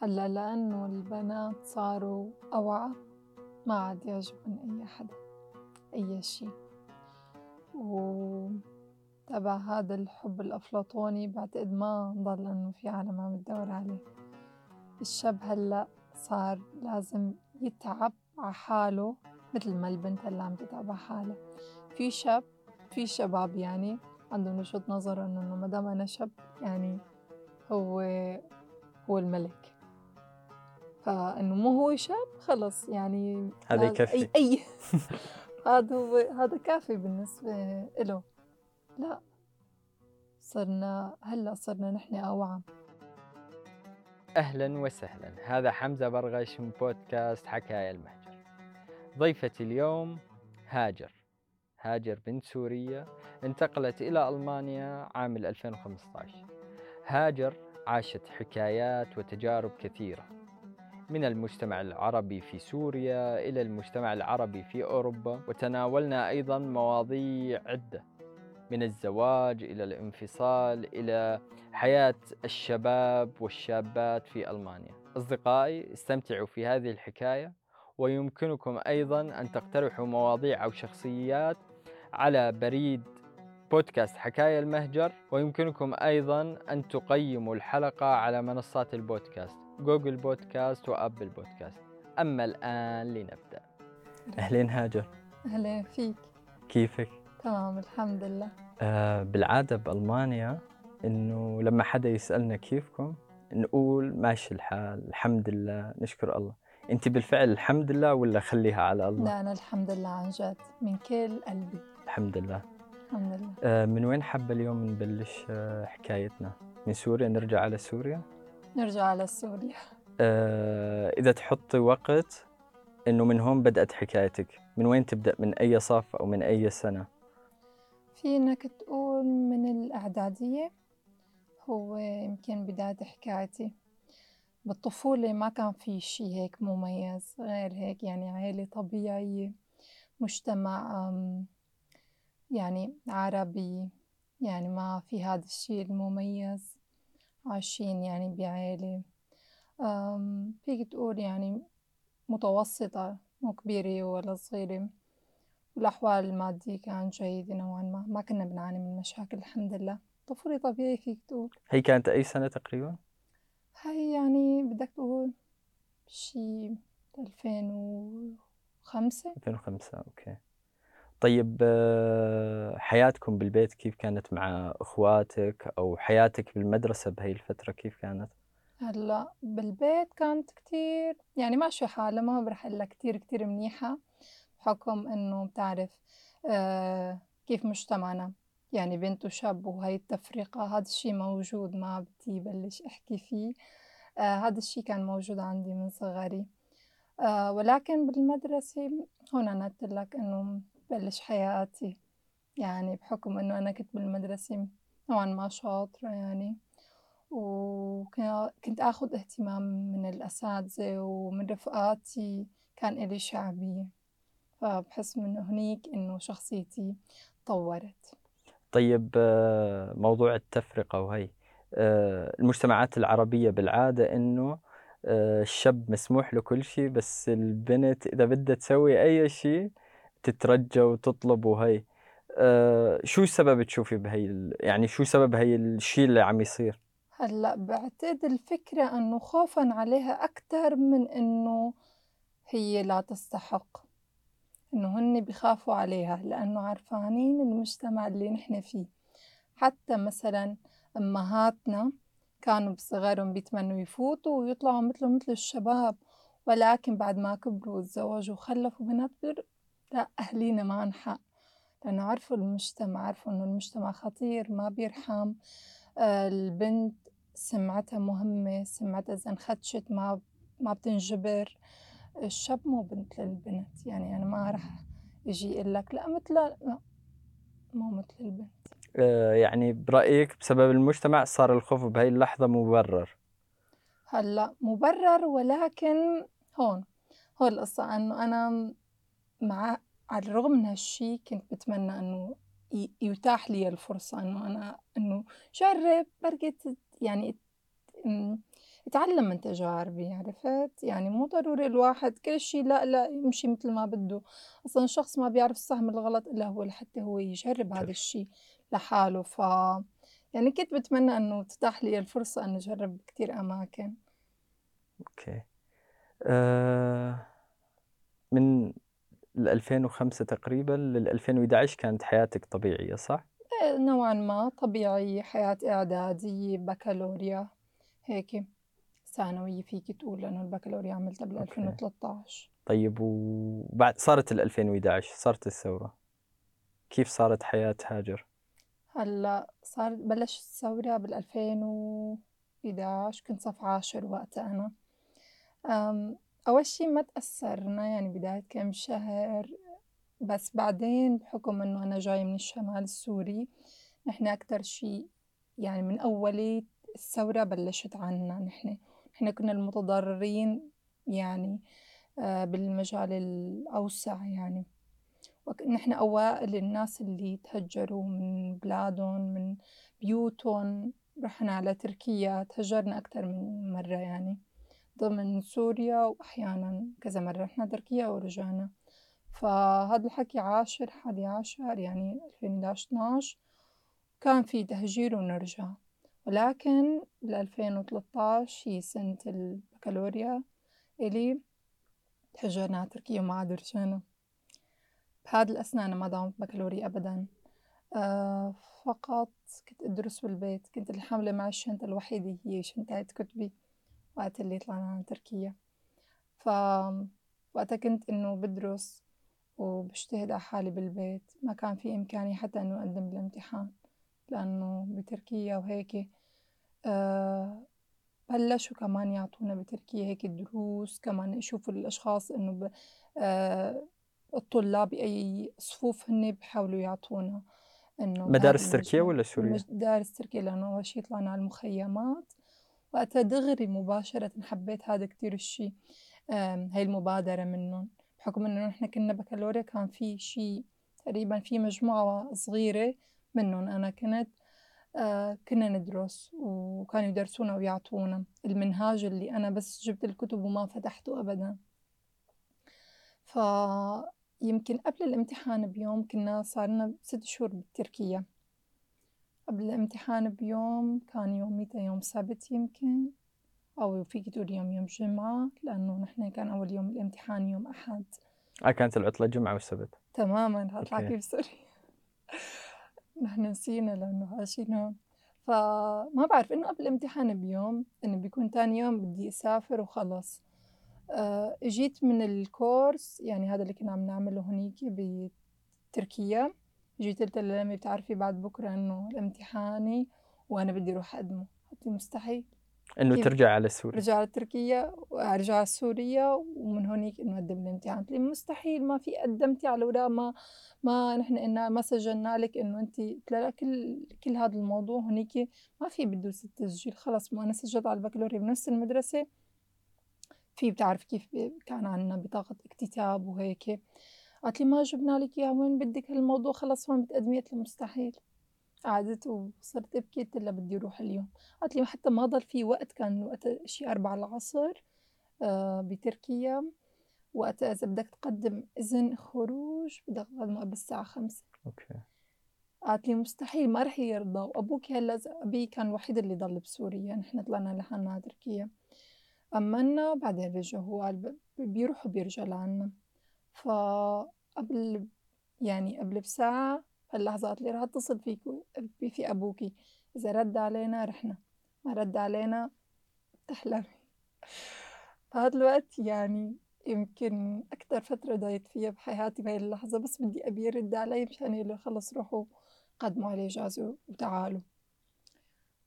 هلا لأنه البنات صاروا أوعى ما عاد يعجبن أي حدا أي شي وتبع هذا الحب الأفلاطوني بعتقد ما ضل إنه في عالم عم تدور عليه. الشاب هلأ صار لازم يتعب على حاله مثل ما البنت هلا عم تتعب على حالها. في شاب في شباب يعني عندهم وجهة نظر إنه ما دام أنا شاب يعني هو هو الملك. فإنه مو هو شاب خلص. يعني هذا يكفي. أي أي. هذا هو هذا كافي بالنسبة إله. لا. صرنا هلا صرنا نحن أوعى. أهلا وسهلا. هذا حمزة برغش من بودكاست حكاية المهجر. ضيفتي اليوم هاجر. هاجر بنت سورية انتقلت إلى ألمانيا عام 2015 هاجر عاشت حكايات وتجارب كثيرة. من المجتمع العربي في سوريا إلى المجتمع العربي في أوروبا وتناولنا أيضا مواضيع عدة من الزواج إلى الانفصال إلى حياة الشباب والشابات في ألمانيا. أصدقائي استمتعوا في هذه الحكاية ويمكنكم أيضا أن تقترحوا مواضيع أو شخصيات على بريد بودكاست حكاية المهجر ويمكنكم أيضا أن تقيموا الحلقة على منصات البودكاست. جوجل بودكاست وأبل بودكاست. أما الآن لنبدأ. أهلين هاجر. أهلا فيك؟ كيفك؟ تمام الحمد لله. آه بالعادة بألمانيا إنه لما حدا يسألنا كيفكم نقول ماشي الحال الحمد لله نشكر الله. أنت بالفعل الحمد لله ولا خليها على الله؟ لا أنا الحمد لله عن جد من كل قلبي. الحمد لله. الحمد لله. آه من وين حابة اليوم نبلش آه حكايتنا؟ من سوريا نرجع على سوريا؟ نرجع على سوريا آه إذا تحطي وقت إنه من هون بدأت حكايتك. من وين تبدأ؟ من أي صف أو من أي سنة؟ في إنك تقول من الإعدادية هو يمكن بداية حكايتي. بالطفولة ما كان في شي هيك مميز غير هيك يعني عائلة طبيعية مجتمع يعني عربي يعني ما في هذا الشي المميز. عايشين يعني بعائلة فيك تقول يعني متوسطة مو كبيرة ولا صغيرة. والأحوال المادية كانت جيدة نوعا ما. ما كنا بنعاني من مشاكل الحمد لله. طفولة طبيعي فيك تقول. هي كانت أي سنة تقريبا؟ هاي يعني بدك تقول شي ألفين وخمسة. 2005 أوكي. طيب آه، حياتكم بالبيت كيف كانت مع إخواتك أو حياتك بالمدرسة بهي الفترة كيف كانت؟ هلأ بالبيت كانت كتير يعني ماشي حالها ما برح أقول لك كتير كتير منيحة بحكم إنه بتعرف آه كيف مجتمعنا. يعني بنت وشاب وهي التفرقة هذا الشي موجود ما بدي بلش أحكي فيه. آه هذا الشي كان موجود عندي من صغري. ولكن بالمدرسة هون أنا قلت لك إنه بلش حياتي يعني بحكم إنه أنا كنت بالمدرسة نوعا ما شاطرة يعني وكنت آخد اهتمام من الأساتذة ومن رفقاتي كان إلي شعبية. فبحس من هنيك إنه شخصيتي طورت. طيب آه، موضوع التفرقة وهي آه، المجتمعات العربية بالعادة إنه آه، الشاب مسموح له كل شيء بس البنت إذا بدها تسوي أي شيء تترجى وتطلب وهي آه، شو السبب تشوفي بهي يعني شو سبب هي الشيء اللي عم يصير؟ هلأ بعتقد الفكرة إنه خوفا عليها أكتر من إنه هي لا تستحق إنه هن بخافوا عليها لأنه عارفانين المجتمع اللي نحن فيه حتى مثلا أمهاتنا كانوا بصغرهم بيتمنوا يفوتوا ويطلعوا مثله مثل الشباب ولكن بعد ما كبروا وتزوجوا وخلفوا بنات لا أهلينا معن حق. لأنه عرفوا المجتمع عرفوا إنه المجتمع خطير ما بيرحم. آه، البنت سمعتها مهمة سمعتها إذا انخدشت ما ما بتنجبر. الشاب مو بنت للبنت. يعني أنا ما رح يجي يقول لك لا مثلها لا مو مثل البنت. آه، يعني برأيك بسبب المجتمع صار الخوف بهي اللحظة مبرر؟ هلأ مبرر ولكن هون هون القصة. إنه أنا مع على الرغم من هالشي كنت بتمنى إنه ي- يتاح لي الفرصة إنه أنا إنه جرب بركي يعني ت- م- يتعلّم من تجاربي عرفت؟ يعني مو ضروري الواحد كل شي لأ، لأ يمشي متل ما بدّه، أصلًا الشخص ما بيعرف الصح من الغلط إلا هو لحتى هو يجرّب هادا جميل. الشي لحاله، ف يعني كنت باتمنى إنه تتاح لي الفرصة إني أجرّب كتير أماكن. أوكي. آآ من ال2005 تقريبًا لل2011 كانت حياتِك طبيعية صح؟ آآ نوعًا ما طبيعية، حياة إعدادية، بكالوريا، هيك ثانوية فيكِ تقول لإنه البكالوريا عملتها أوكي. بال2013. طيب وبعد صارت ال2011 صارت الثورة، كيف صارت حياة هاجر؟ هلّأ صار بلشت الثورة بال2011 كنت صف عاشر وقتها أنا. أول شي ما تأثّرنا يعني بداية كام شهر، بس بعدين بحُكم إنه أنا جاية من الشمال السوري، نحن أكتر شي يعني من أولية الثورة بلّشت عنّا نحن، نحن كنّا المتضررين يعني آآ بالمجال الأوسع يعني، وك نحن أوائل الناس اللي تهجّروا من بلادٌ، من بيوتٌ، رحنا على تركيا، تهجّرنا أكتر من مرّة يعني. ضمن سوريا وأحيانًا كذا مرّة رحنا تركيا ورجعنا، فهاد الحكي عاشر، حادي عشر يعني 2011، 12 كان في تهجير ونرجع، ولكن بال2013 هي سنة البكالوريا إلي تهجرنا على تركيا وما عاد رجعنا، بهاد الأثناء أنا ما داومت بكالوريا أبدًا، آآ فقط كنت أدرس بالبيت، كنت اللي حاملة معي الشنطة الوحيدة هي شنطة كُتبي. وقت اللي طلعنا على تركيا، ف وقتها كنت إنه بدرس وباجتهد على حالي بالبيت، ما كان في إمكانية حتى إنه أقدّم الامتحان، لإنه بتركيا وهيك آآ بلشوا كمان يعطونا بتركيا هيك دروس كمان يشوفوا الأشخاص إنه ب آآ الطلاب بأي صفوف هن بيحاولوا يعطونا إنه مدارس تركيا والّا سوريا؟ مدارس تركيا لإنه أول شي طلعنا على المخيمات. وقتها دغري مباشرةً حبيت هادا كتير الشي هاي المبادرة منُّن، بحكم إنه نحن كنّا بكالوريا كان في شي تقريبًا في مجموعة صغيرة منُّن أنا كنت آآ كنّا ندرس وكانوا يدرسونا ويعطونا المنهاج اللي أنا بس جبت الكتب وما فتحته أبدًا. فيمكن قبل الامتحان بيوم كنّا صار لنا 6 شهور بتركيا. قبل الامتحان بيوم كان يوم متى يوم سبت يمكن أو فيكِ تقولي يوم يوم جمعة لإنه نحن كان أول يوم الامتحان يوم أحد. آه كانت العطلة جمعة وسبت. تمامًا okay. كيف sorry نحن نسينا لإنه عايشين فما بعرف إنه قبل الامتحان بيوم إنه بيكون تاني يوم بدي أسافر وخلص. آآ إجيت من ال course يعني هذا اللي كنا عم نعمله هونيك بتركيا. جيت قلت لأمي بتعرفي بعد بكرة إنه امتحاني وأنا بدي أروح أقدمه، قالت لي مستحيل إنه كيف؟ ترجع على سوريا. أرجع على تركيا وأرجع على سوريا ومن هونيك إنه أقدم الامتحان، قالت لي مستحيل ما في قدمتِ على الأوراق ما ما نحن قلنا ما سجلنا لِك إنه أنتِ قلت لها كل كل هذا الموضوع هونيك ما في بدوس التسجيل خلص ما أنا سجلت على البكالوريا بنفس المدرسة في بتعرف كيف كان عندنا بطاقة اكتتاب وهيك. قالت لي: "ما جبنا لِك إياها وين بدِّك هالموضوع خلص وين بتقدميه؟" قُلت "مستحيل." قعدت وصرت أبكي قُلت لها: "بدي أروح اليوم." قالت لي: "حتى ما ضل في وقت." كان وقتها شي 16:00 العصر آآ بتركيا، وقتها إذا بدك تقدّم إذن خروج بدك تقدّمه قبل الساعة 17:00. أوكي. قالت لي: "مستحيل ما رح يرضى." وأبوكِ هلأ إذا أبيي كان الوحيد اللي ضل بسوريا، نحن طلعنا لحالنا على تركيا. أمّنا وبعدين رجعوا، هو قال بيروح وبيرجع لعنّا. فقبل يعني قبل بساعة هاللحظة قالت لي: "راح أتصل فيك في أبوكِ، إذا رد علينا رحنا، ما رد علينا بتحلمي." فهاد الوقت يعني يمكن أكتر فترة ضايقت فيها بحياتي بهاي اللحظة، بس بدي أبيه يرد علي مشان يقول خلص روحوا قدموا عليه إجازة وتعالوا.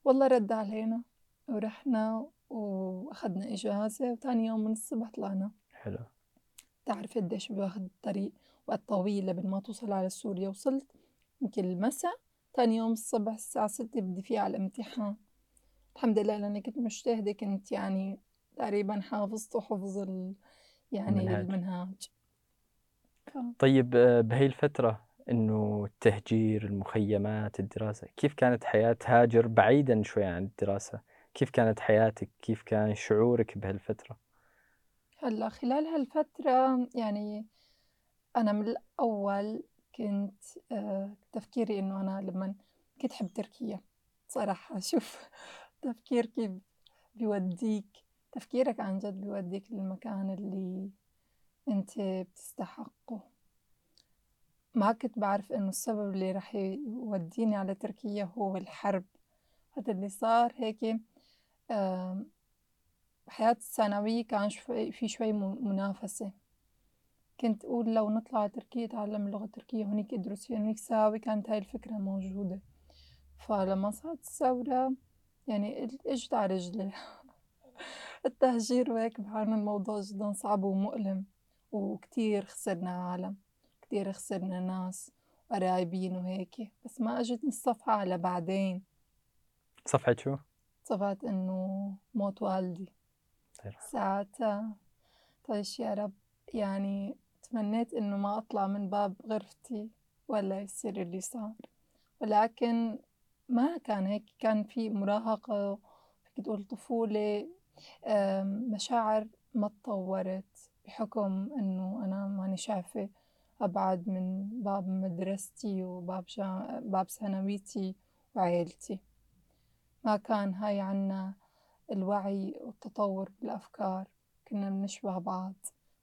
والله رد علينا ورحنا وأخدنا إجازة وتاني يوم من الصبح طلعنا. حلو. بتعرف قديش بياخد الطريق وقت طويل لبين ما توصل على سوريا، وصلت يمكن المسا تاني يوم الصبح الساعة 6 بدي فيها على الامتحان، الحمد لله لإني كنت مجتهدة كنت يعني تقريبًا حافظته حفظ ال يعني المنهاج. المنهاج. ف طيب بهي الفترة إنه التهجير، المخيمات، الدراسة، كيف كانت حياة هاجر بعيدًا شوي عن الدراسة؟ كيف كانت حياتِك؟ كيف كان شعورِك بهالفترة؟ هلأ خلال هالفترة يعني أنا من الأول كنت آآ تفكيري إنه أنا لمّن كنت أحب تركيا صراحة شوف تفكير كيف بيودّيك تفكيرك عن جد بيودّيك للمكان اللي أنت بتستحقه. ما كنت باعرف إنه السبب اللي راح يودّيني على تركيا هو الحرب، هذا اللي صار هيك بحياة الثانوية كان شوي في شوي منافسة، كنت أقول لو نطلع على تركيا أتعلم اللغة التركية هونيك أدرس فيها هونيك ساوي كانت هاي الفكرة موجودة، فلمّا صارت الثورة يعني ال إجت على رجلي التهجير وهيك بعاني الموضوع جدًا صعب ومؤلم، وكتير خسرنا عالم، كتير خسرنا ناس قرايبين وهيك، بس ما إجتني الصفحة على بعدين. صفحة شو؟ صفحة إنه موت والدي. يرحمه. ساعتها. طيش يا رب يعني تمنيت إنه ما أطلع من باب غرفتي ولا يصير اللي صار، ولكن ما كان هيك كان في مراهقة فيك تقول طفولة مشاعر ما اتطورت بحكم إنه أنا ماني شايفة أبعد من باب مدرستي وباب باب ثانويتي وعيلتي، ما كان هاي عنا الوعي والتطور بالأفكار كنا بنشبه بعض،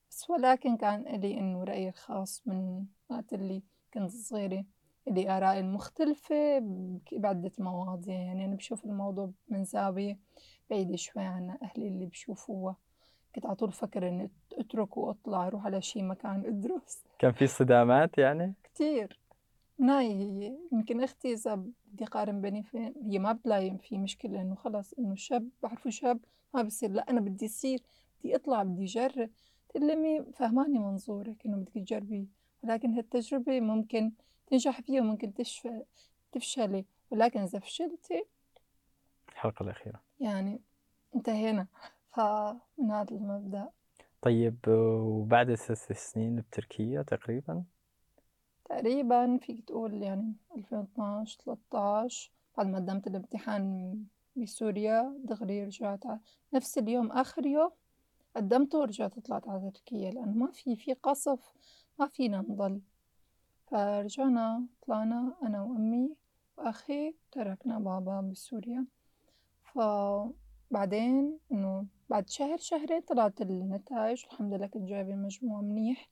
بس ولكن كان إلي إنه رأيي الخاص من وقت اللي كنت صغيرة، إلي آرائي المختلفة بعدة مواضيع. يعني أنا باشوف الموضوع من زاوية بعيدة شوي عن أهلي اللي بيشوفوها، كنت على طول أفكر إني ات أترك وأطلع أروح على شي مكان أدرس. كان في صدامات يعني؟ كتير، من هاي هي يمكن أختي إذا بدي أقارن بيني في هي ما بتلاقي في مشكلة إنه خلص إنه شاب بعرفه شاب ما بصير لأ أنا بدي أصير بدي أطلع بدي أجرب، تقول لي أمي فهماني منظورِك إنه بدك تجربي، ولكن هالتجربة ممكن تنجحي فيها وممكن تشف تفشلي، ولكن إذا فشلتِ الحلقة الأخيرة. يعني انتهينا، فمن هذا المبدأ طيب وبعد 3 سنين بتركيا تقريبًا؟ تقريبًا فيك تقول يعني 2012 13 بعد ما قدمت الامتحان بسوريا دغري رجعت ع نفس اليوم آخر يوم قدمته ورجعت طلعت على تركيا لأنه ما في في قصف ما فينا نضل، فرجعنا طلعنا أنا وأمي وأخي تركنا بابا بسوريا، فبعدين إنه بعد شهر شهرين طلعت النتايج والحمد لله كنت جايبة مجموع منيح،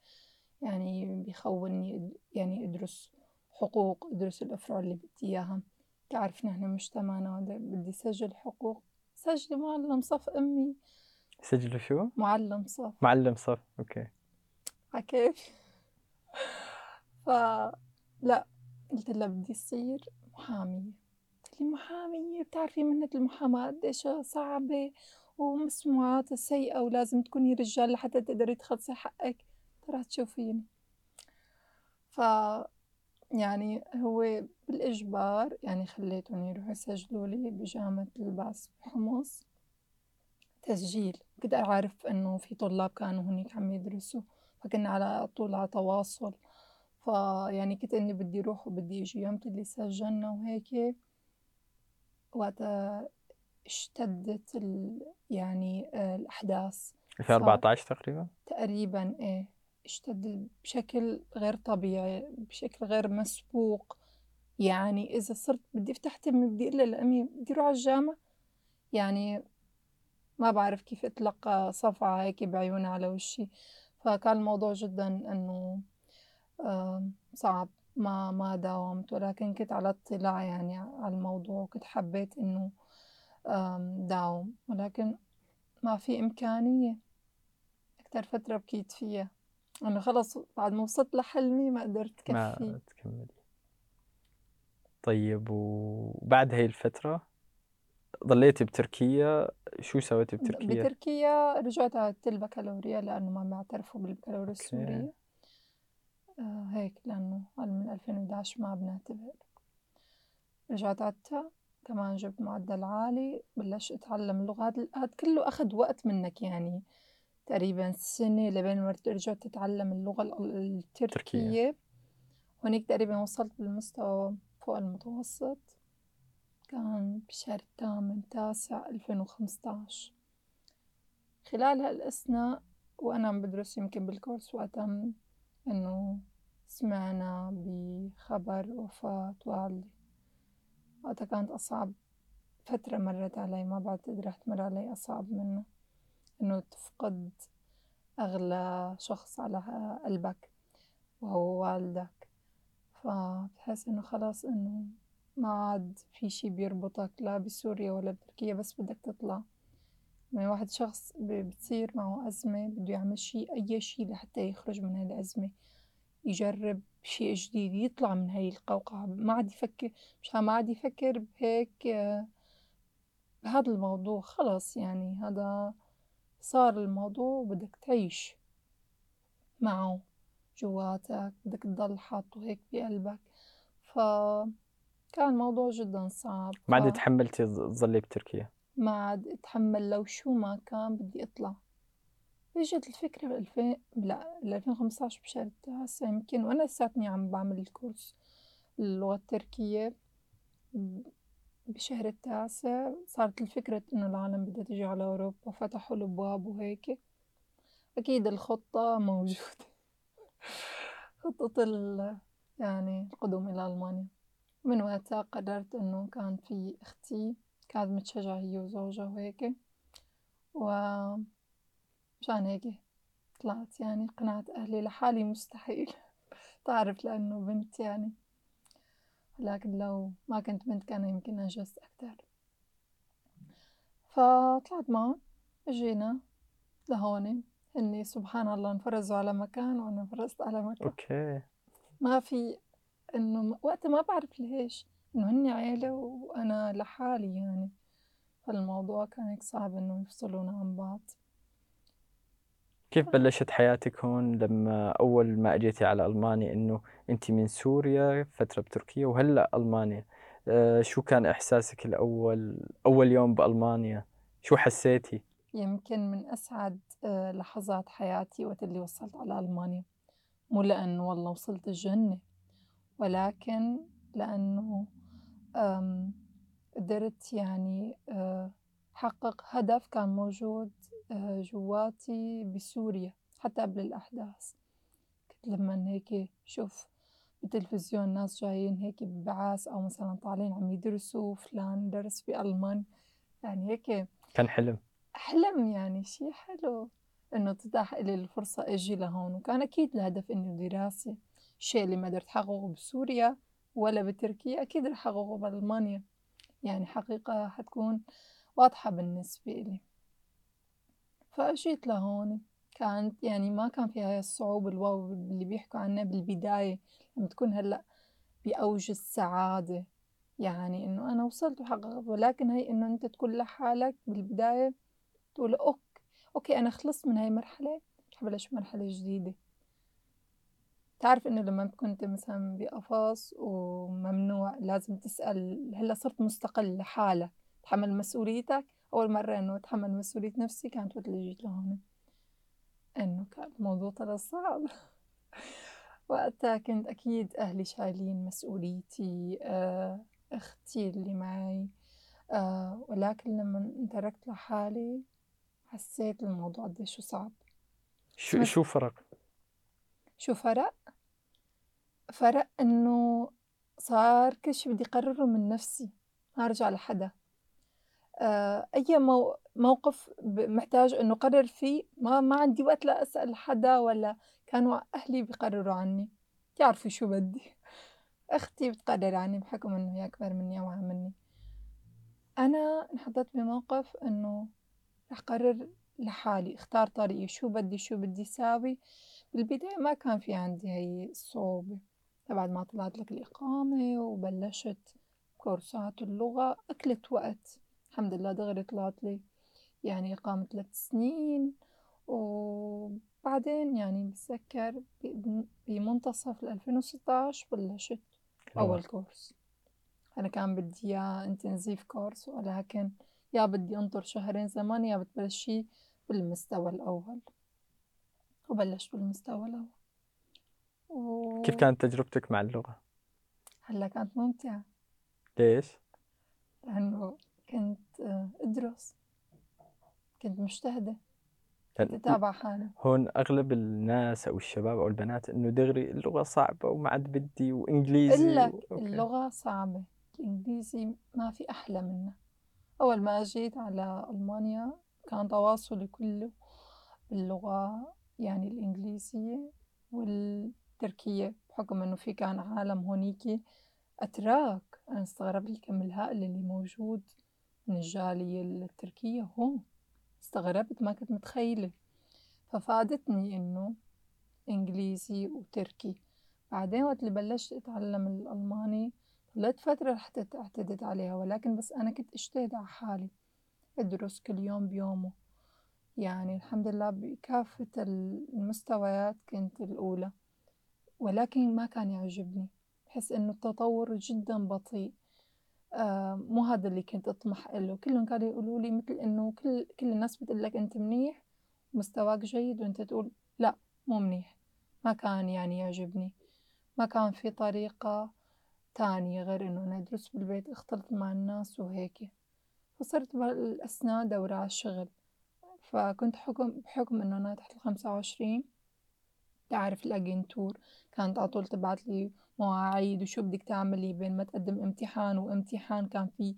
يعني بيخوّني يعني أدرس حقوق أدرس الأفرع اللي بدي إياها، بتعرف نحن مجتمعنا بدي سجل حقوق. سجلي معلم صف أمي. سجلوا شو؟ معلم صف. معلم صف، أوكي. عكيف فلأ قلت لها بدي أصير محامية، قالت لي محامية؟ بتعرفي مهنة المحاماة قديش صعبة ومسموعاتها سيئة ولازم تكوني رجال لحتى تقدري تخلصي حقِك، طلعت شوفيني. ف يعني هو بالإجبار يعني خليتهم يروحوا يسجلوا لي بجامعة البعث بحمص. تسجيل، كنت أعرف إنه في طلاب كانوا هونيك عم يدرسوا، فكنا على طول على تواصل، فيعني كنت إني بدي أروح وبدي أجي، يومة اللي سجلنا وهيك. وقتها اشتدت ال يعني آآ الأحداث، صار 2014 تقريبًا؟ تقريبًا إيه، اشتد بشكل غير طبيعي، بشكل غير مسبوق، يعني إذا صرت بدي أفتح تمي بدي لها لأمي بدي أروح على يعني ما بعرف كيف أتلقى صفعة هيك بعيونها على وشي، فكان الموضوع جدًا إنه صعب. ما ما داومت، ولكن كنت على اطلاع يعني على الموضوع وكنت حبيت إنه داوم، ولكن ما في إمكانية، أكتر فترة بكيت فيها، إنه خلص بعد ما وصلت لحلمي ما قدرت ما كفّيه. تكمّلي. طيب وبعد هاي الفترة ضليتِ بتركيا، شو سويتِ ب بتركيا؟ بتركيا رجعت عدت البكالوريا لأنه ما بيعترفوا بالبكالوريا. السورية. آآ هيك لأنه هذا من 2011 ما بنعتبر. رجعت عدتها كمان جبت معدل عالي، بلشت أتعلم ال هاد كلّه أخد وقت منّك يعني تقريبًا سنة لبين ما ترجع تتعلم اللغة ال تركية. التركية، هونيك تقريبًا وصلت لمستوى فوق المتوسط. كان بشهر الثامن تاسع ألفين وخمسطعش، خلال هالأثناء وأنا عم بدرس يمكن بالكورس وقتها إنه سمعنا بخبر وفاة والدي، وقتها كانت أصعب فترة مرت علي ما بعتقد رح تمر علي أصعب منها، إنه تفقد أغلى شخص على قلبك وهو والدك، فبتحس إنه خلاص إنه ما عاد في شي بيربطك لا بسوريا ولا بتركيا بس بدك تطلع، يعني واحد شخص بتصير معه أزمة بده يعمل شي أي شي لحتى يخرج من هاي الأزمة يجرب شي جديد يطلع من هاي القوقعة. ما عاد يفكر مشان ما عاد يفكر بهيك بهذا الموضوع. خلص يعني هذا صار الموضوع وبدك تعيش معه جواتك بدك تضل حاطه هيك بقلبك. فكان الموضوع جدا صعب. ما عاد ف- تحملتي تظلي بتركيا؟ ما عاد أتحمل. لو شو ما كان بدي أطلع. إجت الفكرة بألفين لا بألفين وخمسطعش بشهر التاسع يمكن وأنا لساتني عم بعمل الكورس اللغة التركية. بشهر التاسع صارت الفكرة إنه العالم بدها تيجي على أوروبا فتحوا الأبواب وهيك. أكيد الخطة موجودة. خطة ال يعني القدوم إلى ألمانيا. من وقتها قررت إنه كان في أختي كانت متشجعة هي وزوجها وهيك. ومشان هيك طلعت يعني قنعت أهلي لحالي مستحيل. تعرف لأنه بنت يعني. لكن لو ما كنت بنت كان يمكن أنجزت أكتر فطلعت معهم اجينا لهون هني سبحان الله انفرزوا على مكان وأنا انفرزت على مكان. أوكي. ما في إنه وقتها ما بعرف ليش إنه هني عيلة وأنا لحالي يعني. فالموضوع كان هيك صعب إنه يفصلونا عن بعض. كيف بلشت حياتك هون لما أول ما أجيتي على ألمانيا؟ إنه أنت من سوريا فترة بتركيا وهلأ ألمانيا. آه شو كان إحساسك الأول أول يوم بألمانيا؟ شو حسيتي؟ يمكن من أسعد آه، لحظات حياتي وقت اللي وصلت على ألمانيا. مو لأنه والله وصلت الجنة ولكن لأنه قدرت يعني آه، حقق هدف كان موجود آه، جواتي بسوريا حتى قبل الأحداث. كنت لما هيك شوف بالتلفزيون ناس جايين هيك ببعاث أو مثلا طالعين عم يدرسوا فلان درس بألمان يعني هيك كان حلم. حلم يعني شي حلو إنه تتاح إلي الفرصة أجي لهون. وكان أكيد الهدف إنه دراسة الشيء اللي ما قدرت أحققه بسوريا ولا بتركيا أكيد رح أحققه بألمانيا. يعني حقيقة حتكون واضحة بالنسبة إلي. فأجيت لهون كانت يعني ما كان في هاي الصعوبة الواو اللي بيحكوا عنها بالبداية لما تكون هلأ بأوج السعادة. يعني إنه أنا وصلت وحققت ولكن هي إنه أنت تكون لحالك بالبداية تقول أوك أوكي أنا خلصت من هاي المرحلة رح بلش مرحلة جديدة. تعرف إنه لما كنت مثلا بقفص وممنوع لازم تسأل هلأ صرت مستقل لحالك. تحمل مسؤوليتك. أول مرة إنه أتحمل مسؤولية نفسي كانت وقت اللي جيت لهون. إنه كان الموضوع طلع صعب. وقتها كنت أكيد أهلي شايلين مسؤوليتي آه، أختي اللي معي آه، ولكن لما تركت لحالي حسيت الموضوع قديش صعب. شو شو فرق؟ شو فرق؟ فرق إنه صار كل شي بدي قرره من نفسي ما أرجع لحدا. آه، مو موقف محتاج إنه قرر فيه ما ما عندي وقت لا أسأل حدا ولا كانوا أهلي بيقرروا عني. يعرفوا شو بدي؟ أختي بتقرر عني بحكم إنه هي أكبر مني أعلى مني. أنا انحطيت بموقف إنه رح قرر لحالي اختار طريقي شو بدي شو بدي ساوي بالبداية ما كان في عندي هاي الصعوبة. بعد ما طلعت لك الإقامة وبلشت كورسات اللغة أكلت وقت. الحمد لله دغري طلعت لي يعني إقامة ثلاث سنين وبعدين يعني بتذكر بمنتصف 2016 بلشت أول كورس. أنا كان بدي إياه انتنسيف كورس ولكن يا بدي أنطر شهرين زمان يا بتبلشي بالمستوى الأول. وبلشت بالمستوى الأول. و... كيف كانت تجربتك مع اللغة؟ هلأ كانت ممتعة. ليش؟ لأنه كنت آه، أدرس. كنت مجتهدة. كان تتابع حالي. هون أغلب الناس أو الشباب أو البنات إنه دغري اللغة صعبة وما عاد بدي وإنجليزي إلا و... اللغة صعبة. الإنجليزي ما في أحلى منه. أول ما جيت على ألمانيا كان تواصلي كله باللغة يعني الإنجليزية والتركية بحكم إنه في كان عالم هونيكي أتراك. أنا استغربت الكم الهائل اللي موجود. من الجالية التركية هون. استغربت ما كنت متخيلة. ففادتني إنه إنجليزي وتركي. بعدين وقت اللي بلشت أتعلم الألماني ضليت فترة رحت اعتدت عليها ولكن بس أنا كنت أجتهد على حالي. أدرس كل يوم بيومه. يعني الحمد لله بكافة المستويات كنت الأولى. ولكن ما كان يعجبني. بحس إنه التطور جدا بطيء. مو هذا اللي كنت أطمح له كلهم كانوا يقولوا لي مثل إنه كل كل الناس بتقول لك أنت منيح مستواك جيد وأنت تقول لا مو منيح. ما كان يعني يعجبني. ما كان في طريقة تانية غير إنه أنا أدرس بالبيت أختلط مع الناس وهيك. فصرت بالأثناء دورة على الشغل. فكنت حكم بحكم إنه أنا تحت الخمسة وعشرين تعرف ال Agentur كانت على طول تبعت لي مواعيد وشو بدك تعملي بين ما تقدم امتحان وامتحان. كان في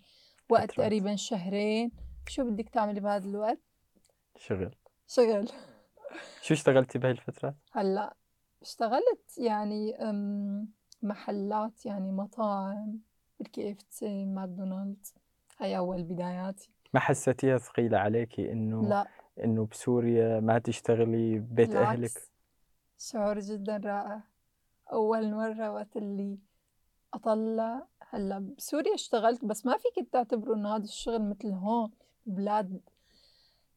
وقت فترات. تقريبا شهرين. شو بدك تعملي بهذا الوقت؟ شغل. شغل. شو اشتغلتي بهاي الفترة؟ هلأ اشتغلت يعني محلات يعني مطاعم بال KFC ماكدونالدز. هاي أول بداياتي. ما حسيتيها ثقيلة عليكي إنه لا. إنه بسوريا ما تشتغلي ببيت أهلك؟ شعور جدا رائع. أول مرة وقت اللي أطلع هلأ بسوريا اشتغلت بس ما فيك تعتبره إنه هذا الشغل مثل هون بلاد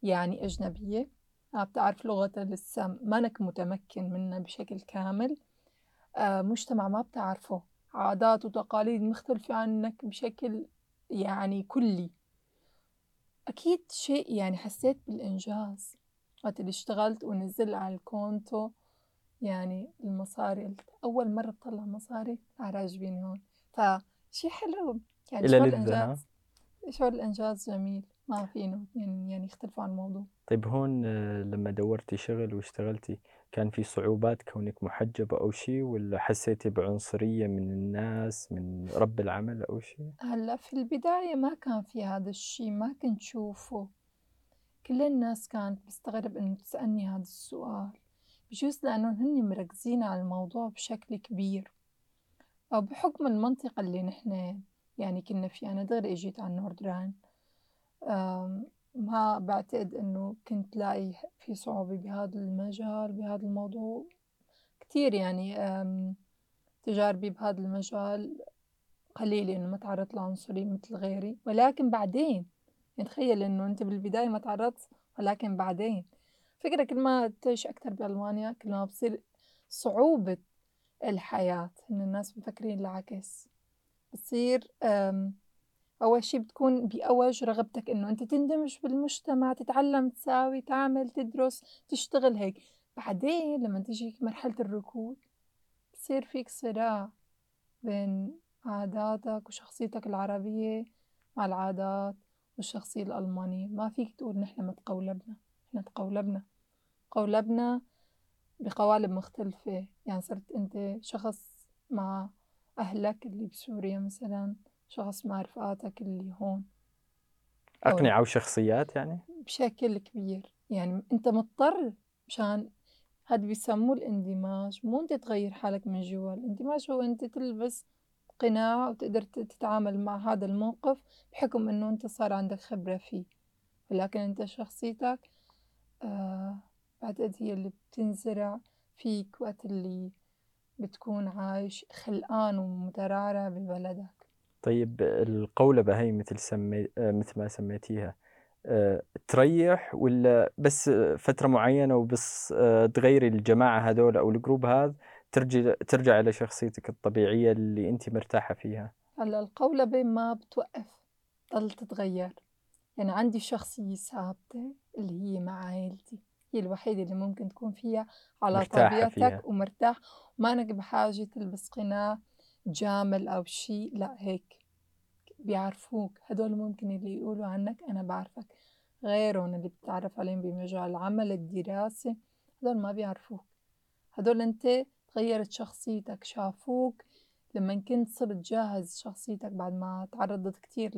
يعني أجنبية. ما بتعرف لغتها لسه مانك متمكن منها بشكل كامل. آه مجتمع ما بتعرفه. عادات وتقاليد مختلفة عنك بشكل يعني كلي. أكيد شيء يعني حسيت بالإنجاز. وقت اللي اشتغلت ونزل على الكونتو يعني المصاري قلت أول مرة بطلع مصاري راجبيني هون. فشي حلو يعني إلى شعور؟ الإنجاز شعور الإنجاز جميل. ما فينه يعني يعني يختلفوا عن الموضوع. طيب هون آه، لما دورتي شغل واشتغلتي كان في صعوبات كونك محجبة أو شيء ولا حسيتي بعنصرية من الناس من رب العمل أو شيء؟ هلأ في البداية ما كان في هذا الشي ما كنت شوفه. كل الناس كانت بستغرب إنه تسألني هذا السؤال. بجوز لأنه هن مركزين على الموضوع بشكل كبير. أو بحكم المنطقة اللي نحن يعني كنا فيها أنا دغري إجيت على أم، ما بعتقد إنه كنت لاقي في صعوبة بهذا المجال بهذا الموضوع. كتير يعني تجاربي بهذا المجال قليلة إنه ما تعرضت لعنصرية مثل غيري. ولكن بعدين يعني تخيل إنه أنت بالبداية ما تعرضت ولكن بعدين. فكرة كل ما تعيش أكتر بألمانيا كل ما بصير صعوبة الحياة إن الناس مفكرين العكس. بتصير أول شي بتكون بأوج رغبتك إنه أنت تندمج بالمجتمع تتعلم تساوي تعمل تدرس تشتغل هيك. بعدين لما تيجي مرحلة الركود بصير فيك صراع بين عاداتك وشخصيتك العربية مع العادات والشخصية الألمانية. ما فيك تقول نحن ما تقولبنا نحن تقولبنا. قولبنا بقوالب مختلفة. يعني صرت أنت شخص مع أهلك اللي بسوريا مثلا شخص مع رفقاتك اللي هون. أو أقنعوا شخصيات يعني؟ بشكل كبير. يعني أنت مضطر مشان هاد بيسموه الإندماج. مو أنت تغير حالك من جوا الإندماج هو أنت تلبس قناع وتقدر تتعامل مع هذا الموقف بحكم إنه أنت صار عندك خبرة فيه. ولكن أنت شخصيتك آه بعتقد هي اللي بتنزرع فيك وقت اللي بتكون عايش خلقان ومترعرع ببلدك طيب القولبة هي مثل سمي... مثل ما سميتيها. آه، تريح ولا بس فترة معينة وبس آه، تغيري الجماعة هذول أو الجروب هذا ترجع ترجع إلى شخصيتك الطبيعية اللي أنت مرتاحة فيها؟ هلأ القولبة ما بتوقف تضل تتغير. يعني عندي شخصية ثابتة اللي هي مع عائلتي. هي الوحيدة اللي ممكن تكون فيها على مرتاحة طبيعتك فيها. ومرتاح. وما انك بحاجة تلبس قناع جامل أو شيء لا هيك. بيعرفوك. هدول ممكن اللي يقولوا عنك أنا بعرفك. غيرهم اللي بتتعرف عليهم بمجال العمل الدراسة هدول ما بيعرفوك. هدول أنت تغيرت شخصيتك شافوك. لما كنت صرت جاهز شخصيتك بعد ما تعرضت كتير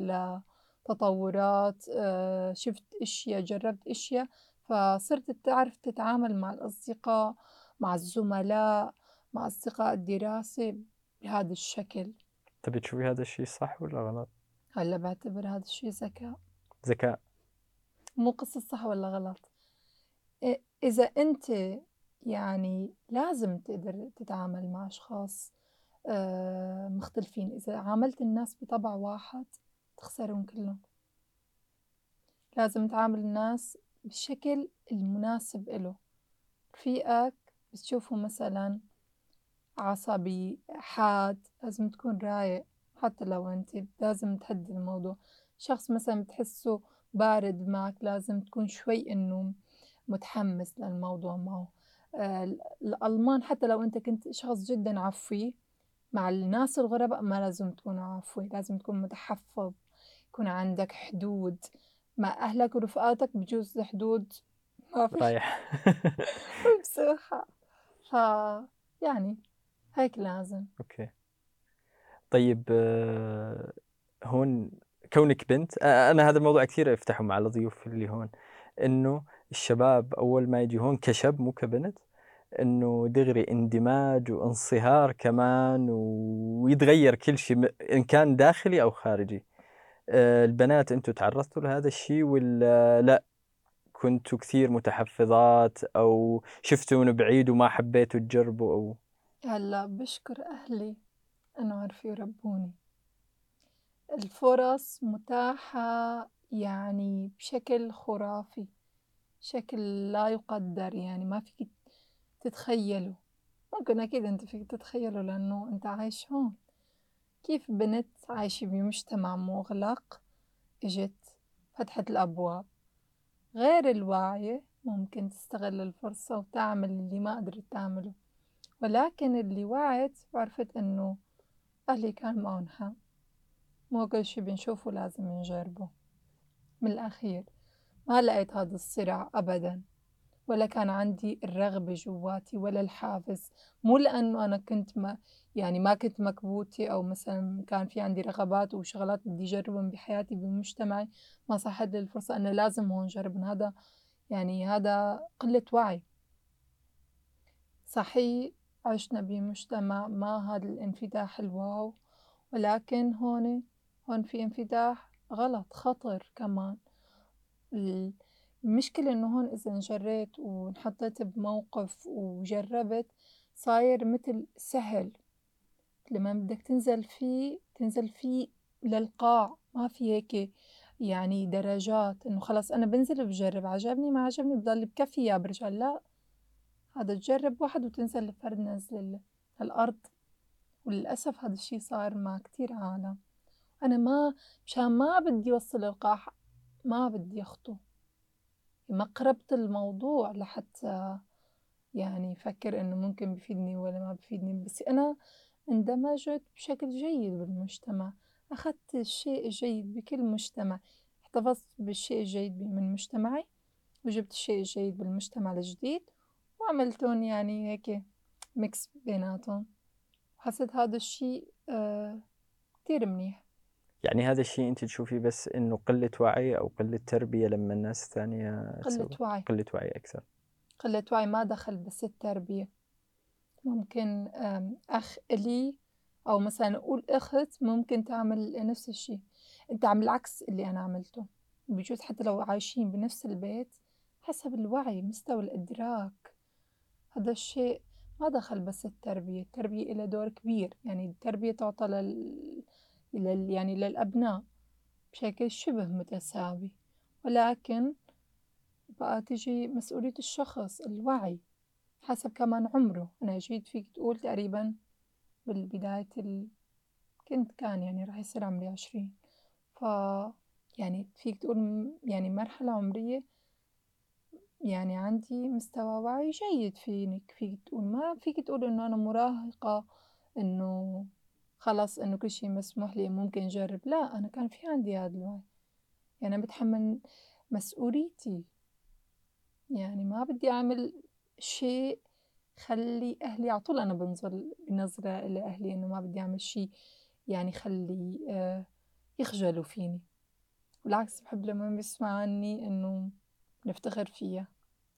لتطورات آه، شفت إشياء جربت إشياء فصرت تعرف تتعامل مع الأصدقاء مع الزملاء مع أصدقاء الدراسة بهذا الشكل. تبي تشوفي هذا الشيء صح ولا غلط؟ هلأ بعتبر هذا الشيء ذكاء. ذكاء. مو قصة صح ولا غلط. إذا أنت يعني لازم تقدر تتعامل مع أشخاص آه، مختلفين. إذا عاملت الناس بطبع واحد تخسرهم كلهم. لازم تعامل الناس بالشكل المناسب إله. رفيقك بتشوفه مثلا عصبي حاد لازم تكون رايق حتى لو أنت لازم تهدي الموضوع. شخص مثلا بتحسه بارد معك لازم تكون شوي إنه متحمس للموضوع معه. آه، الألمان حتى لو أنت كنت شخص جدا عفوي مع الناس الغرباء ما لازم تكون عفوي لازم تكون متحفظ يكون عندك حدود. مع أهلك ورفقاتك بجوز الحدود ما في رايح بصراحة. ف يعني هيك لازم. أوكي. طيب آه، هون كونك بنت أنا هذا الموضوع كثير أفتحه مع الضيوف اللي هون إنه الشباب أول ما يجي هون كشاب مو كبنت إنه دغري اندماج وانصهار كمان ويتغير كل شيء إن كان داخلي أو خارجي. البنات أنتم تعرضتوا لهذا الشيء ولا لا؟ كنتوا كثير متحفظات أو شفتوا من بعيد وما حبيتوا تجربوا أو؟ هلأ بشكر أهلي انه عرفوا يربوني. الفرص متاحة يعني بشكل خرافي شكل لا يقدر يعني ما فيك تتخيله. ممكن أكيد أنت فيك تتخيله لأنه أنت عايش هون. كيف بنت عايشة بمجتمع مغلق إجت فتحت الأبواب؟ غير الواعية ممكن تستغل الفرصة وتعمل اللي ما قدرت تعمله ولكن اللي وعت وعرفت إنه أهلي كان معهم حق. مو كل شي بنشوفه لازم نجربه. من الأخير ما لقيت هذا الصراع أبدا. ولا كان عندي الرغبة جواتي ولا الحافز. مو لأنه أنا كنت ما يعني ما كنت مكبوتة أو مثلا كان في عندي رغبات وشغلات بدي أجربهم بحياتي بمجتمعي ما صحت لي الفرصة أنا لازم هون جرب هذا يعني هذا قلة وعي. صحيح عشنا بمجتمع ما هذا الانفتاح الواو ولكن هون هون في انفتاح غلط خطر كمان. المشكلة إنه هون إذا انجريت وانحطيت بموقف وجربت صاير متل سهل. لما بدك تنزل فيه تنزل فيه للقاع ما في هيك يعني درجات إنه خلص أنا بنزل بجرب. عجبني ما عجبني بضل بكفي برجع لا هذا تجرب واحد وتنزل الفرد نزل الأرض وللأسف هذا الشي صار مع كتير عالم. أنا ما مشان ما بدي وصل القاع ما بدي أخطو. ما قربت الموضوع لحتى يعني أفكر إنه ممكن بفيدني ولا ما بفيدني بس أنا اندمجت بشكل جيد بالمجتمع أخذت الشيء الجيد بكل مجتمع. احتفظت بالشيء الجيد من مجتمعي وجبت الشيء الجيد بالمجتمع الجديد وعملتهم يعني هيك ميكس بيناتهم. حسيت هذا الشيء آه كتير منيح. يعني هذا الشيء أنت تشوفي بس إنه قلة وعي أو قلة تربية لما الناس الثانية قلة وعي. قلة وعي أكثر. قلة وعي ما دخل بس التربية. ممكن أخ لي أو مثلا أقول أخت ممكن تعمل نفس الشيء. أنت عم العكس اللي أنا عملته. بجوز حتى لو عايشين بنفس البيت حسب الوعي مستوى الإدراك. هذا الشيء ما دخل بس التربية. التربية إلى دور كبير. يعني التربية تعطى لل... لل... يعني للأبناء بشكل شبه متساوي. ولكن بقى تجي مسؤولية الشخص الوعي حسب كمان عمره. أنا جيت فيك تقول تقريبا بالبداية ال... كنت كان يعني راح يصير عمري عشرين. ف يعني فيك تقول يعني مرحلة عمرية يعني عندي مستوى وعي جيد فينك. فيك تقول ما فيك تقول إنه أنا مراهقة إنه خلاص إنه كل شي مسموح لي ممكن أجرب، لأ أنا كان في عندي هاد الوعي، يعني أنا باتحمل مسؤوليتي، يعني ما بدي أعمل شيء خلّي أهلي على طول أنا بنظر بنظرة لأهلي إنه ما بدي أعمل شي يعني خلّي آه، يخجلوا فيني، بالعكس بحب لمّا بيسمع عنّي إنه نفتخر فيها،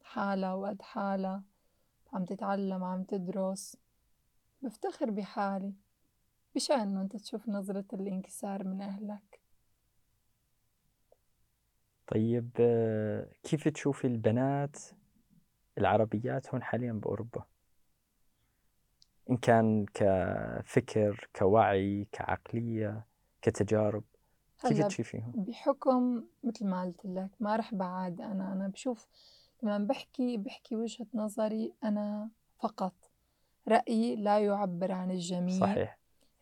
حالها وقد حالها، عم تتعلّم عم تدرس، بفتخر بحالي، بشأن إنه أنت تشوف نظرة الانكسار من أهلك. طيب كيف تشوفي البنات العربيات هون حاليا بأوروبا؟ إن كان كفكر كوعي كعقلية كتجارب كيف تشوفيهم؟ بحُكم متل ما قُلت لك ما رح بعاد أنا، أنا بشوف لمّا باحكي باحكي وجهة نظري أنا فقط، رأيي لا يُعبّر عن الجميع، صحيح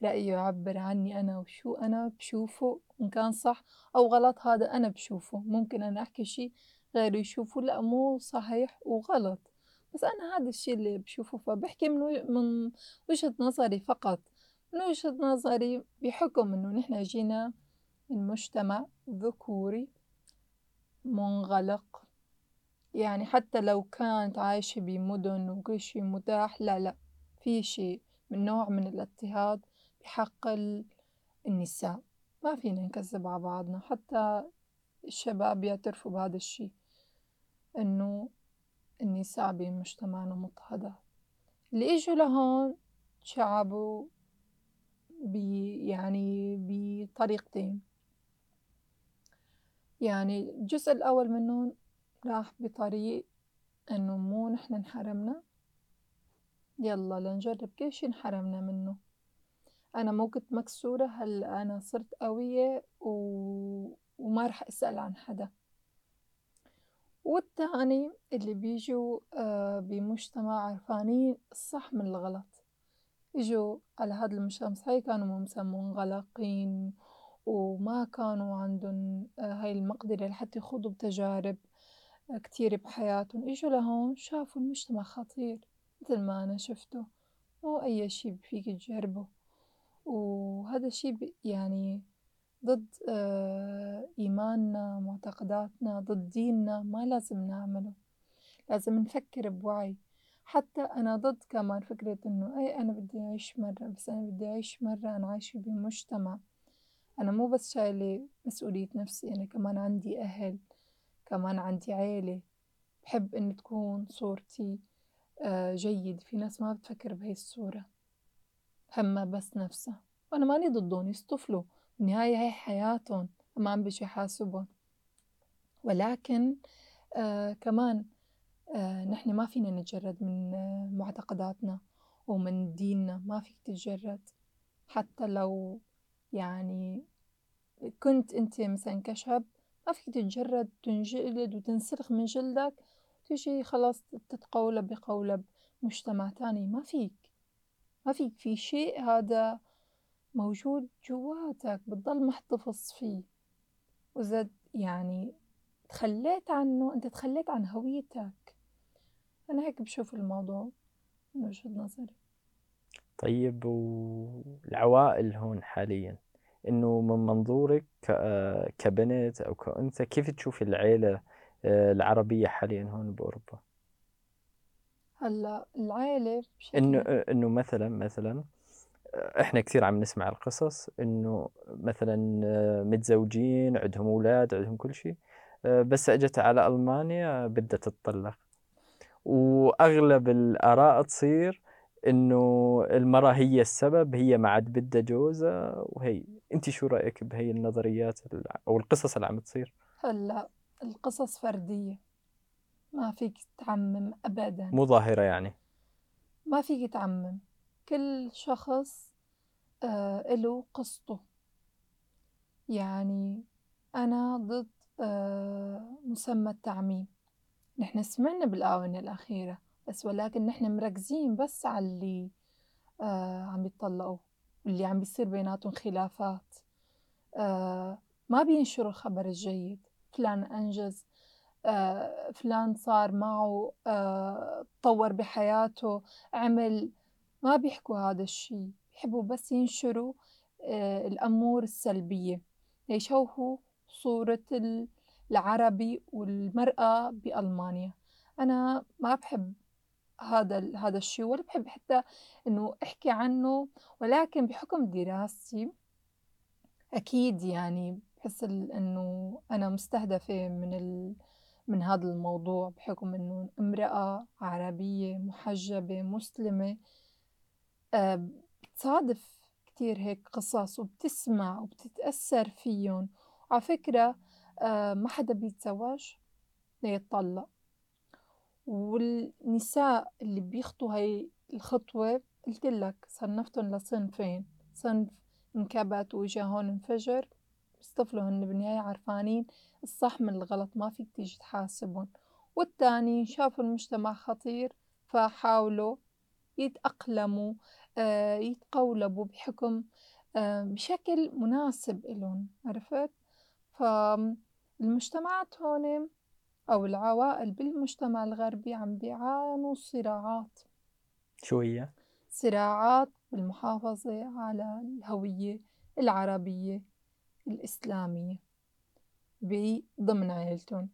رأيي يُعبّر عني أنا وشو أنا بشوفه إن كان صح أو غلط هذا أنا بشوفه، ممكن أنا أحكي شي غيري يشوفه لأ مو صحيح وغلط، بس أنا هذا الشي اللي بشوفه فباحكي من من وجهة نظري فقط، من وجهة نظري بحُكم إنه نحن جينا من مجتمع ذكوري منغلق، يعني حتى لو كانت عايشة بمدن وكل شي متاح لا لأ في شي من نوع من الاضطهاد بحق ال النساء، ما فينا نكذب على بعضنا حتى الشباب يعترفوا بهذا الشي، إنه النساء بمجتمعنا مضطهدات، اللي إجوا لهون شعبوا بي يعني بطريقتين، يعني الجزء الأول منّن راح بطريق إنه مو نحن انحرمنا، يلّا لنجرب كل شي انحرمنا منّه، أنا مو كنت مكسورة هلّأ أنا صرت قوية؟ و وما رح أسأل عن حدا، والتاني اللي بيجوا آه، بمجتمع عرفانين الصح من الغلط، إجوا على هاد المجتمع كانوا منغلقين وما كانوا عندن آه، هاي المقدرة لحتى يخوضوا بتجارب آه، كتير بحياتهم، إجوا لهون شافوا المجتمع خطير متل ما أنا شفته، مو أي شي فيك تجربه، وهذا الشي يعني ضد آه، إيماننا معتقداتنا ضد ديننا ما لازم نعمله، لازم نفكر بوعي، حتى أنا ضد كمان فكرة إنه إيه أنا بدي أعيش مرة بس أنا بدي أعيش مرة أنا عايشة بمجتمع. أنا مو بس شايلة مسؤولية نفسي أنا كمان عندي أهل كمان عندي عيلة. بحب إن تكون صورتي آه، جيد في ناس ما بتفكر بهاي الصورة. همها بس نفسها وأنا ماني ضدهم يصطفلوا بالنهاية هاي حياتهم ما عم بيجي حاسبهم ولكن آه كمان آه نحن ما فينا نتجرد من آه معتقداتنا ومن ديننا. ما فيك تتجرد. حتى لو يعني كنت أنت مثلًا كشاب ما فيك تتجرد. تنجلد وتنسلخ من جلدك. وتيجي خلاص تتقولب بقولب مجتمع تاني. ما فيك، ما فيك في شيء هذا موجود جواتك بتضل محتفظ فيه، وإذا يعني تخليت عنه أنت تخليت عن هويتك، أنا هيك بشوف الموضوع من وجهة نظري. طيب والعوائل هون حاليًا، إنه من منظورِك كبنت أو كأنثى كيف تشوفي العيلة آه، العربية حاليًا هون بأوروبا؟ هلّأ العيلة إنه بشكل آه، إنه مثلًا مثلًا آه، إحنا كثير عم نسمع القصص إنه مثلًا متزوجين عندهم أولاد عندهم كل شي، بس إجت على ألمانيا بدها تتطلق، وأغلب الآراء تصير إنه المرأة هي السبب هي ما عاد بدها جوزها وهي أنتِ شو رأيِك بهي النظريات أو القصص اللي عم تصير؟ هلّأ القصص فردية، ما فيك تعمم أبدًا. مو ظاهرة يعني. ما فيك تعمم، كل شخص آآ إله قصته، يعني أنا ضد آآ مسمى التعميم، نحن سمعنا بالآونة الأخيرة بس ولكن نحن مركزين بس على اللي آآ عم يتطلقوا، واللي عم بيصير بيناتهم خلافات، آآ ما بينشروا الخبر الجيد، فلان أنجز، فلان صار معه آآ اتطوّر بحياته، عمل، ما بيحكوا هذا الشي، يحبّوا بس ينشروا آآ الأمور السلبية، ليشوهوا صورة ال العربي والمرأة بألمانيا، أنا ما باحب هذا هذا الشي ولا باحب حتى إنه أحكي عنّه، ولكن بحُكم دراستي أكيد يعني باحس ال إنه أنا مستهدفة من ال من هذا الموضوع بحُكم إنه امرأة عربية مُحجّبة مسلمة آآ بتصادف كتير هيك قصص وبتسمع وبتتأثّر فيُّن، وعا فكرة آآ ما حدا بيتزوّج ليتطلّق، والنساء اللي بيخطوا هاي الخطوة قُلت لك صنّفتُن لصنفين، صنف انكبت وإجا هون انفجر بيصطفلوا هن بالنهاية عرفانين الصح من الغلط ما فيك تيجي تحاسبُن، والتاني شافوا المجتمع خطير فحاولوا يتأقلموا آآ يتقولبوا بحُكم آآ بشكل مناسب إلُن عرفت؟ فالمجتمعات هون أو العوائل بالمجتمع الغربي عم بيعانوا صراعات. شو هي؟ صراعات بالمحافظة على الهوية العربية الإسلامية ضمن عيلتُن،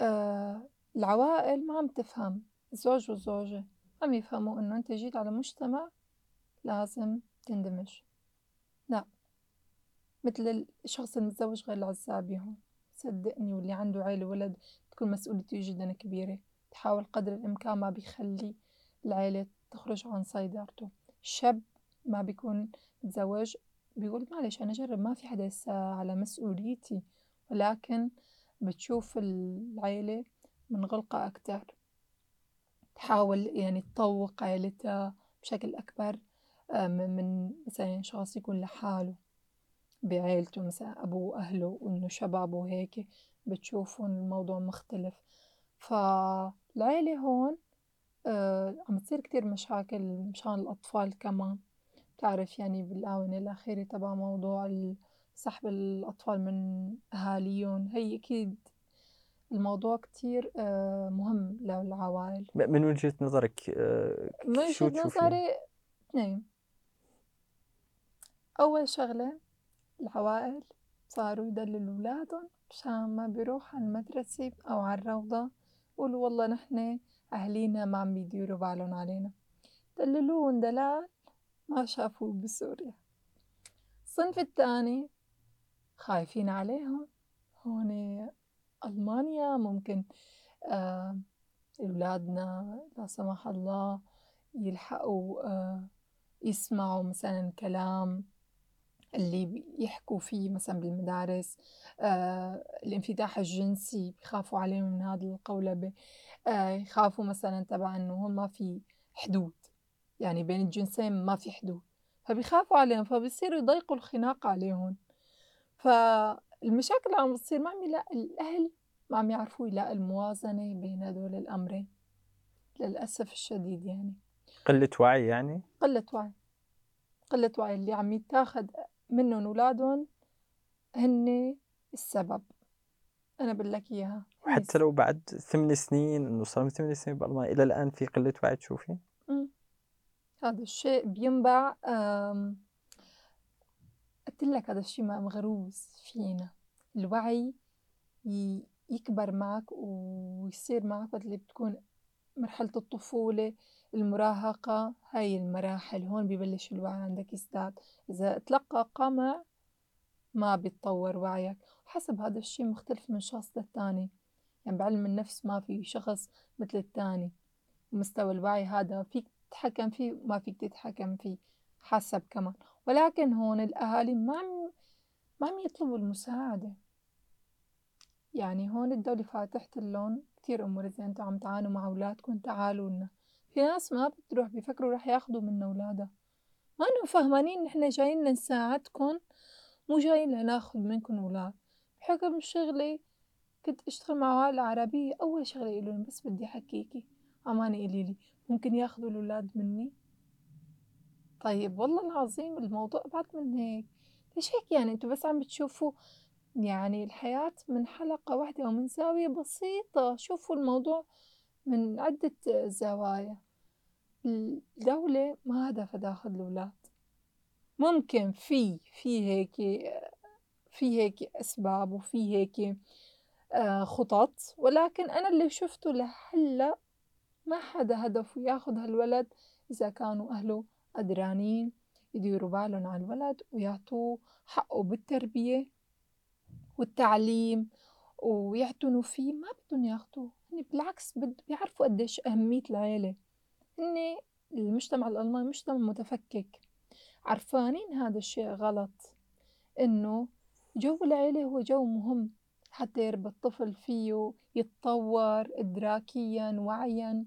آآ العوائل ما عم تفهم. الزوج والزوجة عم يفهموا إنه إنت جيت على مجتمع لازم تندمج، لأ متل الشخص المتزوج غير العزّابي هون. صدّقني واللي عنده عيلة وولد تكون مسؤوليته جدًا كبيرة، بيحاول قدر الإمكان ما بيخلّي العيلة تخرج عن سيطرته، الشاب ما بيكون متزوج بيقول معلش أنا أجرّب ما في حدا لسّه على مسؤوليتي، ولكن بتشوف العيلة منغلقة أكتر، تحاول يعني تطوّق عيلتها بشكل أكبر م من مثلًا شخص يكون لحاله بعيلته مثلًا أبوه وأهله وإنه شبابه وهيك بتشوفُن الموضوع مختلف، فالعيلة هون آآ عم تصير كتير مشاكل مشان الأطفال كمان، بتعرف يعني بالآونة الأخيرة تبع موضوع ال سحب الأطفال من أهاليٌن هي أكيد الموضوع كتير آآ مهم للعوائل. م من وجهة نظرِك آآ من شو وجهة؟ نظري 2 أول شغلة العوائل صاروا يدلّلوا ولادُن مشان ما بيروحوا على المدرسة أو على الروضة يقولوا والله نحن أهالينا ما عم بيديروا بالُن علينا، دلّلوهُن دلال ما شافوه بسوريا. الصنف التاني خايفين عليهُن هون ألمانيا ممكن آآ ولادنا لا سمح الله يلحقوا آآ يسمعوا مثلًا كلام اللي بيحكوا فيه مثلًا بالمدارس آآ الانفتاح الجنسي بيخافوا عليهم من هذا القولبة، آآ يخافوا مثلًا تبع إنه هون ما في حدود، يعني بين الجنسين ما في حدود، فبيخافوا عليهم فبصيروا يضيقوا الخناق عليهُن، فالمشاكل اللي عم بتصير ما عم يلاقي الأهل ما عم يعرفوا يلاقوا الموازنة بين هدول الأمرين للأسف الشديد يعني. قلة وعي يعني؟ قلة وعي، قلة وعي اللي عم يتاخد منُّن ولادُن هنّي السبب، أنا باقول لك إياها، وحتى. لو بعد 8 سنين إنه صار لهم 8 سنين بألمانيا إلى الآن في قلة وعي تشوفي؟ هذا الشيء بينبع قُلت لك هذا الشي م مغروس فينا، الوعي يكبر معك ويصير معك وقت اللي بتكون مرحلة الطفولة، المراهقة، هاي المراحل. هون ببلش الوعي عندك يزداد، إذا اتلقى قمع ما بيتطور وعيك، وحسب هذا الشي مختلف من شخص للتاني، يعني بعلم النفس ما في شخص متل التاني، مستوى الوعي هذا فيك تتحكم فيه وما فيك تتحكم فيه حسب كمان، ولكن هون الأهالي ما ما عم يطلبوا المساعدة، يعني هون الدولة فاتحتلُن كتير أمور إذا أنتم عم تعانوا مع ولادكن تعالوا لنا، في ناس ما بتروح بيفكروا رح ياخدوا منا ولادها، ما إنه فهمانين نحن جايين لنساعدكن مو جايين لناخد منكن ولاد، بحكم شغلي كنت أشتغل مع عوائل عربية أول شغلة يقولولي بس بدي أحكيكِ. أمانة قولي لي. ممكن ياخدوا الولاد مني؟ طيب والله العظيم الموضوع أبعد من هيك، ليش هيك يعني؟ أنتم بس عم بتشوفوا يعني الحياة من حلقة واحدة أو من زاوية بسيطة، شوفوا الموضوع من عدة زوايا، الدولة ما هدفها تاخد الولاد، ممكن في في هيك في هيك أسباب وفي هيك آه، خطط. ولكن أنا اللي شفته لهلأ ما حدا هدفه ياخد هالولد. إذا كانوا أهله قدرانين يديروا بالهم على الولد ويعطوه حقه بالتربية والتعليم ويعتنوا فيه ما بدهم ياخدوه هن بالعكس بيعرفوا قديش أهمية العيلة. هن المجتمع الألماني مجتمع متفكك. عرفانين هذا الشيء غلط. إنه جو العيلة هو جو مهم حتى يربى الطفل فيه يتطور إدراكيا وعيا.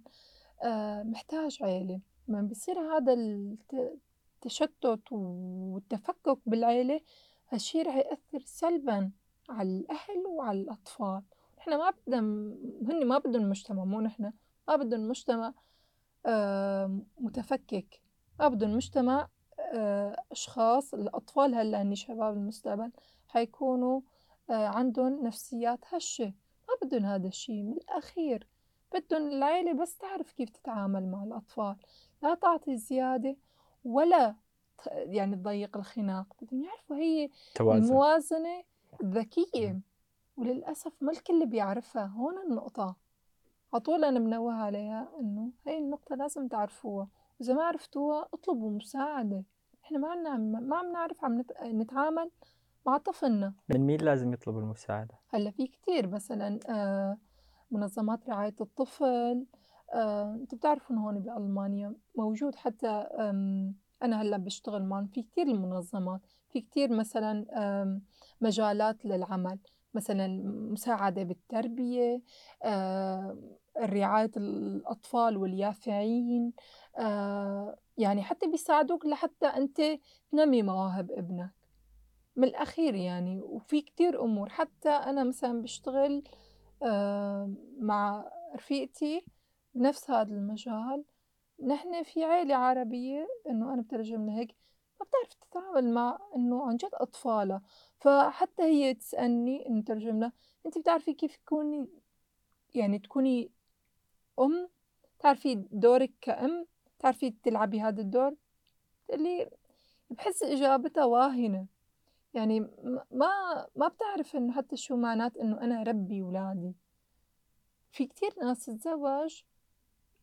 آه محتاج عيلة. لما بيصير هذا التشتت والتفكك بالعيلة هالشي رح يأثر سلبا على الأهل وعلى الأطفال. إحنا ما بدنا هن ما بدهم مجتمع مو نحن. ما بدهم مجتمع آه متفكك. ما بدهم مجتمع آه أشخاص. الأطفال هلأ هني شباب المستقبل. حيكونوا عندهم نفسيات هشة. بدهم هذا الشي من الأخير. بدهم العيلة بس تعرف كيف تتعامل مع الأطفال. لا تعطي زيادة ولا يعني تضيق الخناق بدهم يعرفوا هي توازن. الموازنة الذكية. وللأسف ما الكل بيعرفها. هون النقطة. عطول أنا منوه عليها إنه هاي النقطة لازم تعرفوها. وإذا ما عرفتوها اطلبوا مساعدة. إحنا ما عنا ما عم نعرف عم نتعامل مع طفلنا من مين لازم يطلب المساعدة؟ هلأ في كتير مثلا آه، منظمات رعاية الطفل آه، أنتوا بتعرفوا إنه هون بألمانيا موجود حتى أنا هلأ بشتغل معهم في كتير المنظمات في كتير مثلا مجالات للعمل مثلا مساعدة بالتربية رعاية الأطفال واليافعين يعني حتى بيساعدوك لحتى أنت تنمي مواهب ابنك من الأخير يعني وفي كتير أمور. حتى أنا مثلا بشتغل مع رفيقتي بنفس هذا المجال. نحن في عيلة عربية إنه أنا بترجم لهيك ما بتعرف تتعامل مع إنه عن جد أطفالها. فحتى هي تسألني إنه ترجم لها أنت بتعرفي كيف تكوني يعني تكوني أم؟ تعرفي دورك كأم؟ تعرفي تلعبي هذا الدور؟ اللي بحس إجابتها واهنة. يعني ما ما بتعرف إنه حتى شو معنات إنه أنا ربي ولادي. في كتير ناس تتزوج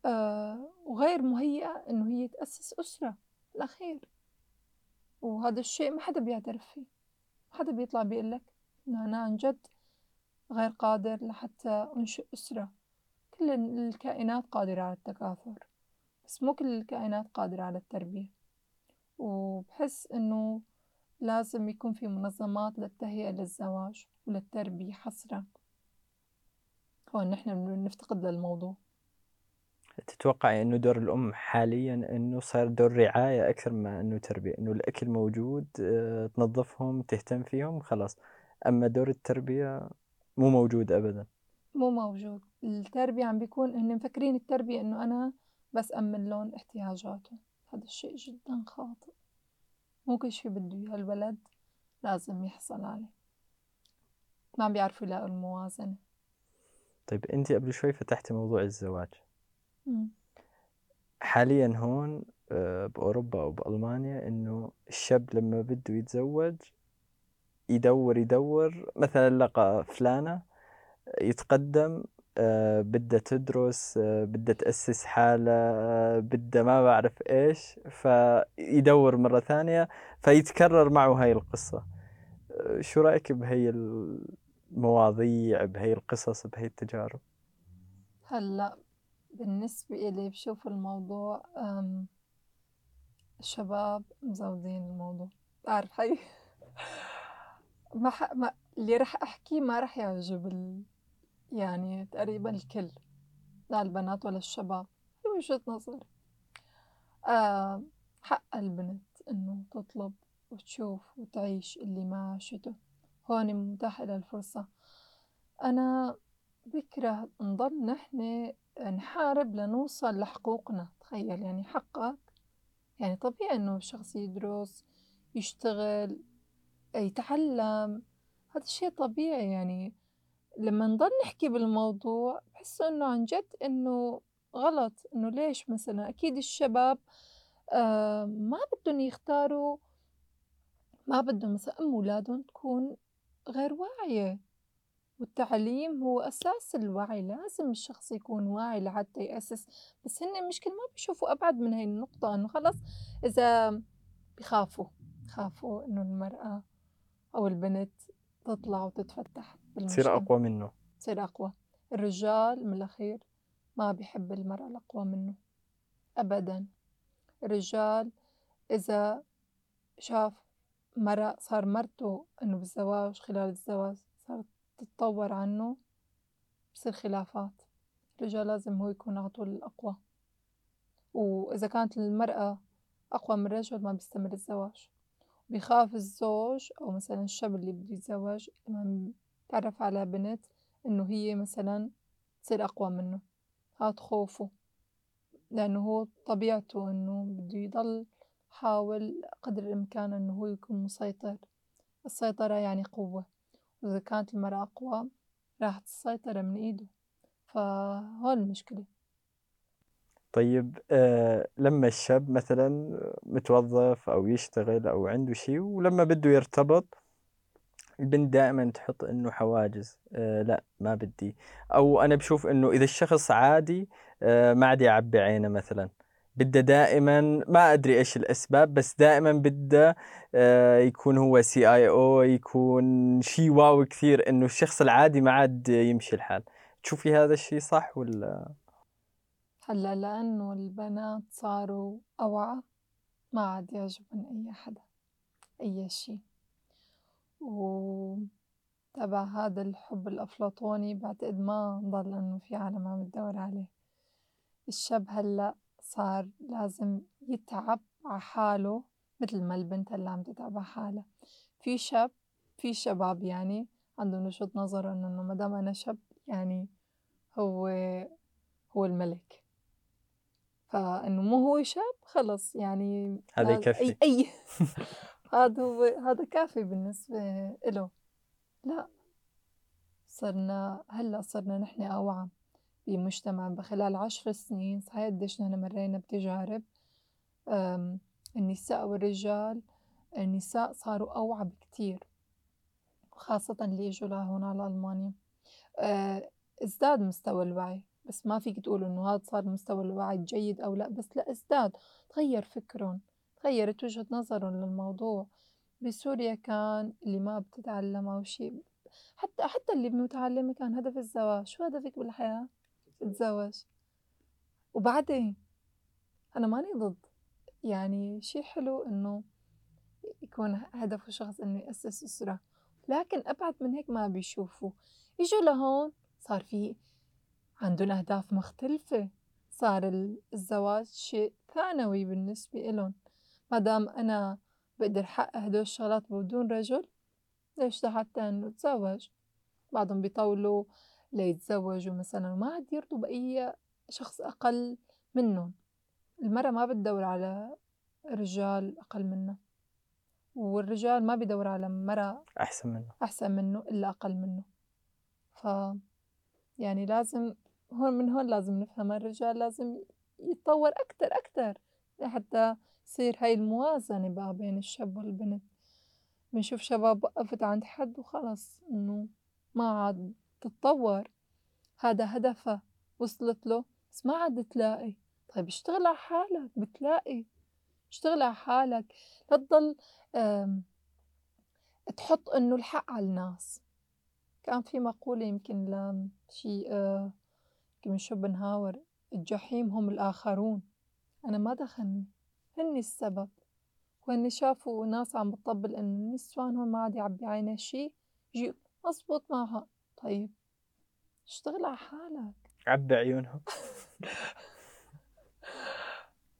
آه وغير مهيئة إنه هي تأسس أسرة بالأخير وهذا الشيء ما حدا بيعترف فيه. ما حدا بيطلع بيقول لك إنه أنا عن جد غير قادر لحتى أنشئ أسرة. كل الكائنات قادرة على التكاثر بس مو كل الكائنات قادرة على التربية. وبحس إنه لازم يكون في منظمات للتهيئة للزواج وللتربية حصرا. هون نحن نفتقد للموضوع. تتوقعي إنه دور الأم حاليًا إنه صار دور رعاية أكثر ما إنه تربية، إنه الأكل موجود آه، تنظفهم تهتم فيهم خلاص، أما دور التربية مو موجود أبدًا. مو موجود، التربية عم بيكون هن مفكرين التربية إنه أنا بس أمن لهم احتياجاتهم، هذا الشيء جدًا خاطئ، مو كل شي بده إياه الولد لازم يحصل عليه، ما بيعرفوا يلاقوا الموازنة. طيب أنتِ قبل شوي فتحتِ موضوع الزواج. حاليًا هون آه، بأوروبا أو بألمانيا إنه الشاب لمّا بده يتزوج يدوّر، يدوّر مثلًا لقى فلانة يتقدّم بدها تدرس آه، بدها تأسس حالها بدها ما بعرف إيش فيدوّر مرة ثانية فيتكرر معه هاي القصة شو رأيك بهي المواضيع بهي القصص بهي التجارب؟ هلأ بالنسبة إلي بشوف الموضوع الشباب مزودين الموضوع بعرف هي ما. ما اللي رح أحكيه ما رح يعجب. يعني تقريبا الكل لا البنات ولا الشباب وجهة نظري. آه حق البنت إنه تطلب وتشوف وتعيش اللي ما عاشته هون متاح لها الفرصة. أنا بكرة نضل نحن نحارب لنوصل لحقوقنا تخيل يعني حقك. يعني طبيعي إنه الشخص يدرس يشتغل يتعلم. هذا الشيء طبيعي يعني لما نضل نحكي بالموضوع بحس إنه عن جد إنه غلط إنه ليش مثلا؟ أكيد الشباب ما بدهم يختاروا ما بدهم مثلًا أم ولادهم تكون غير واعية، والتعليم هو أساس الوعي، لازم الشخص يكون واعي لحتى يأسس، بس هن المشكلة ما بيشوفوا أبعد من هاي النقطة إنه خلص إذا بخافوا، بخافوا إنه المرأة أو البنت تطلع وتتفتح. تصير أقوى منه. تصير أقوى، الرجال من الأخير ما بيحب المرأة الأقوى منه. أبدًا، الرجال إذا شاف مرأة صار مرته إنه بالزواج خلال الزواج صارت تتطور عنه بصير خلافات، الرجال لازم هو يكون على طول الأقوى، وإذا كانت المرأة أقوى من الرجل ما بيستمر الزواج، بيخاف الزوج أو مثلًا الشاب اللي بده يتزوج لمن يتعرف على بنت إنه هي مثلًا تصير أقوى منه، هاد خوفه، لإنه هو طبيعته إنه بده يضل يحاول قدر الإمكان إنه هو يكون مسيطر، السيطرة يعني قوة، وإذا كانت المرأة أقوى راحت السيطرة من إيده، فهون المشكلة. طيب آآ لمّا الشاب مثلًا متوظّف أو يشتغل أو عنده شي ولمّا بده يرتبط البنت دائمًا تحط إنه حواجز آآ لأ ما بدي، أو أنا باشوف إنه إذا الشخص عادي آآ ما عاد يعبّي عينه مثلًا، بدها دائمًا ما أدري إيش الأسباب بس دائمًا بدها آآ يكون هو CIO يكون شي واو كثير إنه الشخص العادي ما عاد يمشي الحال، تشوفي هذا الشي صح والّا؟ هلّأ لإنه البنات صاروا أوعى ما عاد يعجبن أي حدا أي شي، وتبع هذا الحب الأفلاطوني بعتقد ما ضل إنه في عالم عم تدوّر عليه، الشاب هلّأ صار لازم يتعب ع حاله متل ما البنت هلّأ عم تتعب ع حالا، في شاب في شباب يعني عندُن وجهة نظر إنه ما دام أنا شاب يعني هو هو الملك. فإنه مو هو شاب خلص يعني هذا يكفي. أي هاد هو هذا كافي بالنسبة إله، لأ صرنا هلّأ صرنا نحن أوعى بمجتمع بخلال 10 سنين. صحيح قديش نحن مرّينا بتجارب. النساء والرجال، النساء صاروا أوعى بكتير، وخاصةً اللي إجوا لهون على ألمانيا. آآ ازداد مستوى الوعي، بس ما فيك تقول إنه هاد صار مستوى الوعي الجيد أو لأ، بس لأ ازداد. تغيّر فكرُن، تغيّرت وجهة نظرٌ للموضوع، بسوريا كان اللي ما بتتعلم أو شي حتى حتى اللي متعلمة كان هدف الزواج، شو هدفِك بالحياة؟ اتزوج، وبعدين؟ أنا ماني ضد. يعني شي حلو إنه يكون هدفه شخص إنه يأسس أسرة، لكن أبعد من هيك ما بيشوفوا، ييجوا لهون صار في عندُن أهداف مختلفة، صار ال الزواج شيء ثانوي بالنسبة إلُن، ما دام أنا باقدر حقق هدول الشغلات بدون رجل ليش لحتى إنه أتزوج، بعضُن بيطوّلوا ليتزوجوا مثلًا وما عاد يرضوا بأي شخص أقل منُّن، المرأة ما بتدوّر على رجال أقل منّا، والرجال ما بيدوّر على مرأة أحسن منه. أحسن منّه إلا أقل منّه، ف يعني لازم هون من هون لازم نفهم الرجال لازم يتطوّر أكتر أكتر لحتى يصير هاي الموازنة بقى بين الشاب والبنت، بنشوف شباب وقّفت عند حد وخلص إنه ما عاد تتطوّر، هذا هدفها وصلت له بس ما عاد تلاقي، طيب اشتغل ع حالك بتلاقي، اشتغل ع حالك. لا تضل تحط إنه الحق على الناس، كان في مقولة يمكن لشي آآ يمكن شوبنهاور الجحيم هم الآخرون، أنا ما دخلني. هني السبب، وهني شافوا ناس عم بتطبّل إنه النسوان هون ما عاد يعبّي عينا شي. ييجي مزبوط معها، طيب اشتغل ع حالك. عبّي عيونهم.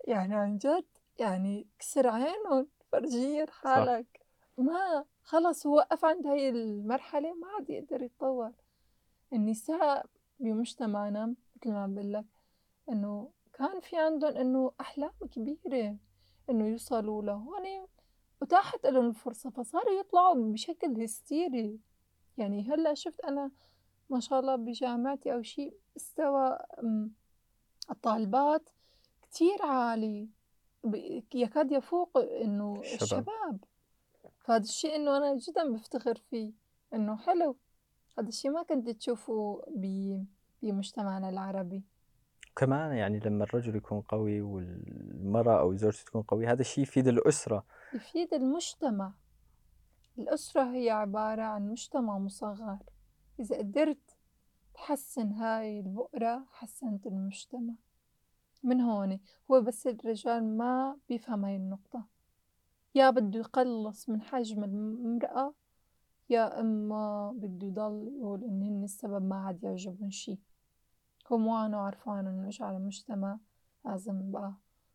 يعني عن جد يعني كسر عينُن فرجيّن صح. حالك، ما خلص هو وقّف عند هاي المرحلة ما عاد يقدر يتطوّر، النساء بمجتمعنا متل ما عم باقول لك إنه كان في عندُن إنه أحلام كبيرة. إنه يوصلوا لهون أُتاحت إلُن الفرصة فصاروا يطلعوا بشكل هستيري، يعني هلّأ شُفت أنا ما شاء الله بجامعتي أو شي مستوى الطالبات كتير عالي. يكاد يفوق إنه الشباب. الشباب، فهذا الشيء إنه أنا جدًا بافتخر فيه، إنه حلو. هذا الشيء ما كنت تشوفه بمجتمعنا العربي. كمان يعني لمّا الرجل يكون قوي والمرأة أو زوجته تكون قوية هذا الشيء يفيد الأسرة. يفيد المجتمع، الأسرة هي عبارة عن مجتمع مصغّر، إذا قدرت تحسّن هاي البؤرة حسّنت المجتمع، من هون هو بس الرجال ما بيفهم هاي النقطة، يا بده يقلّص من حجم المرأة يا إما بده يضل يقول إن هن السبب ما عاد يعجبهم شي، هو مو أنا عرفان إنه إيش على المجتمع لازم بقى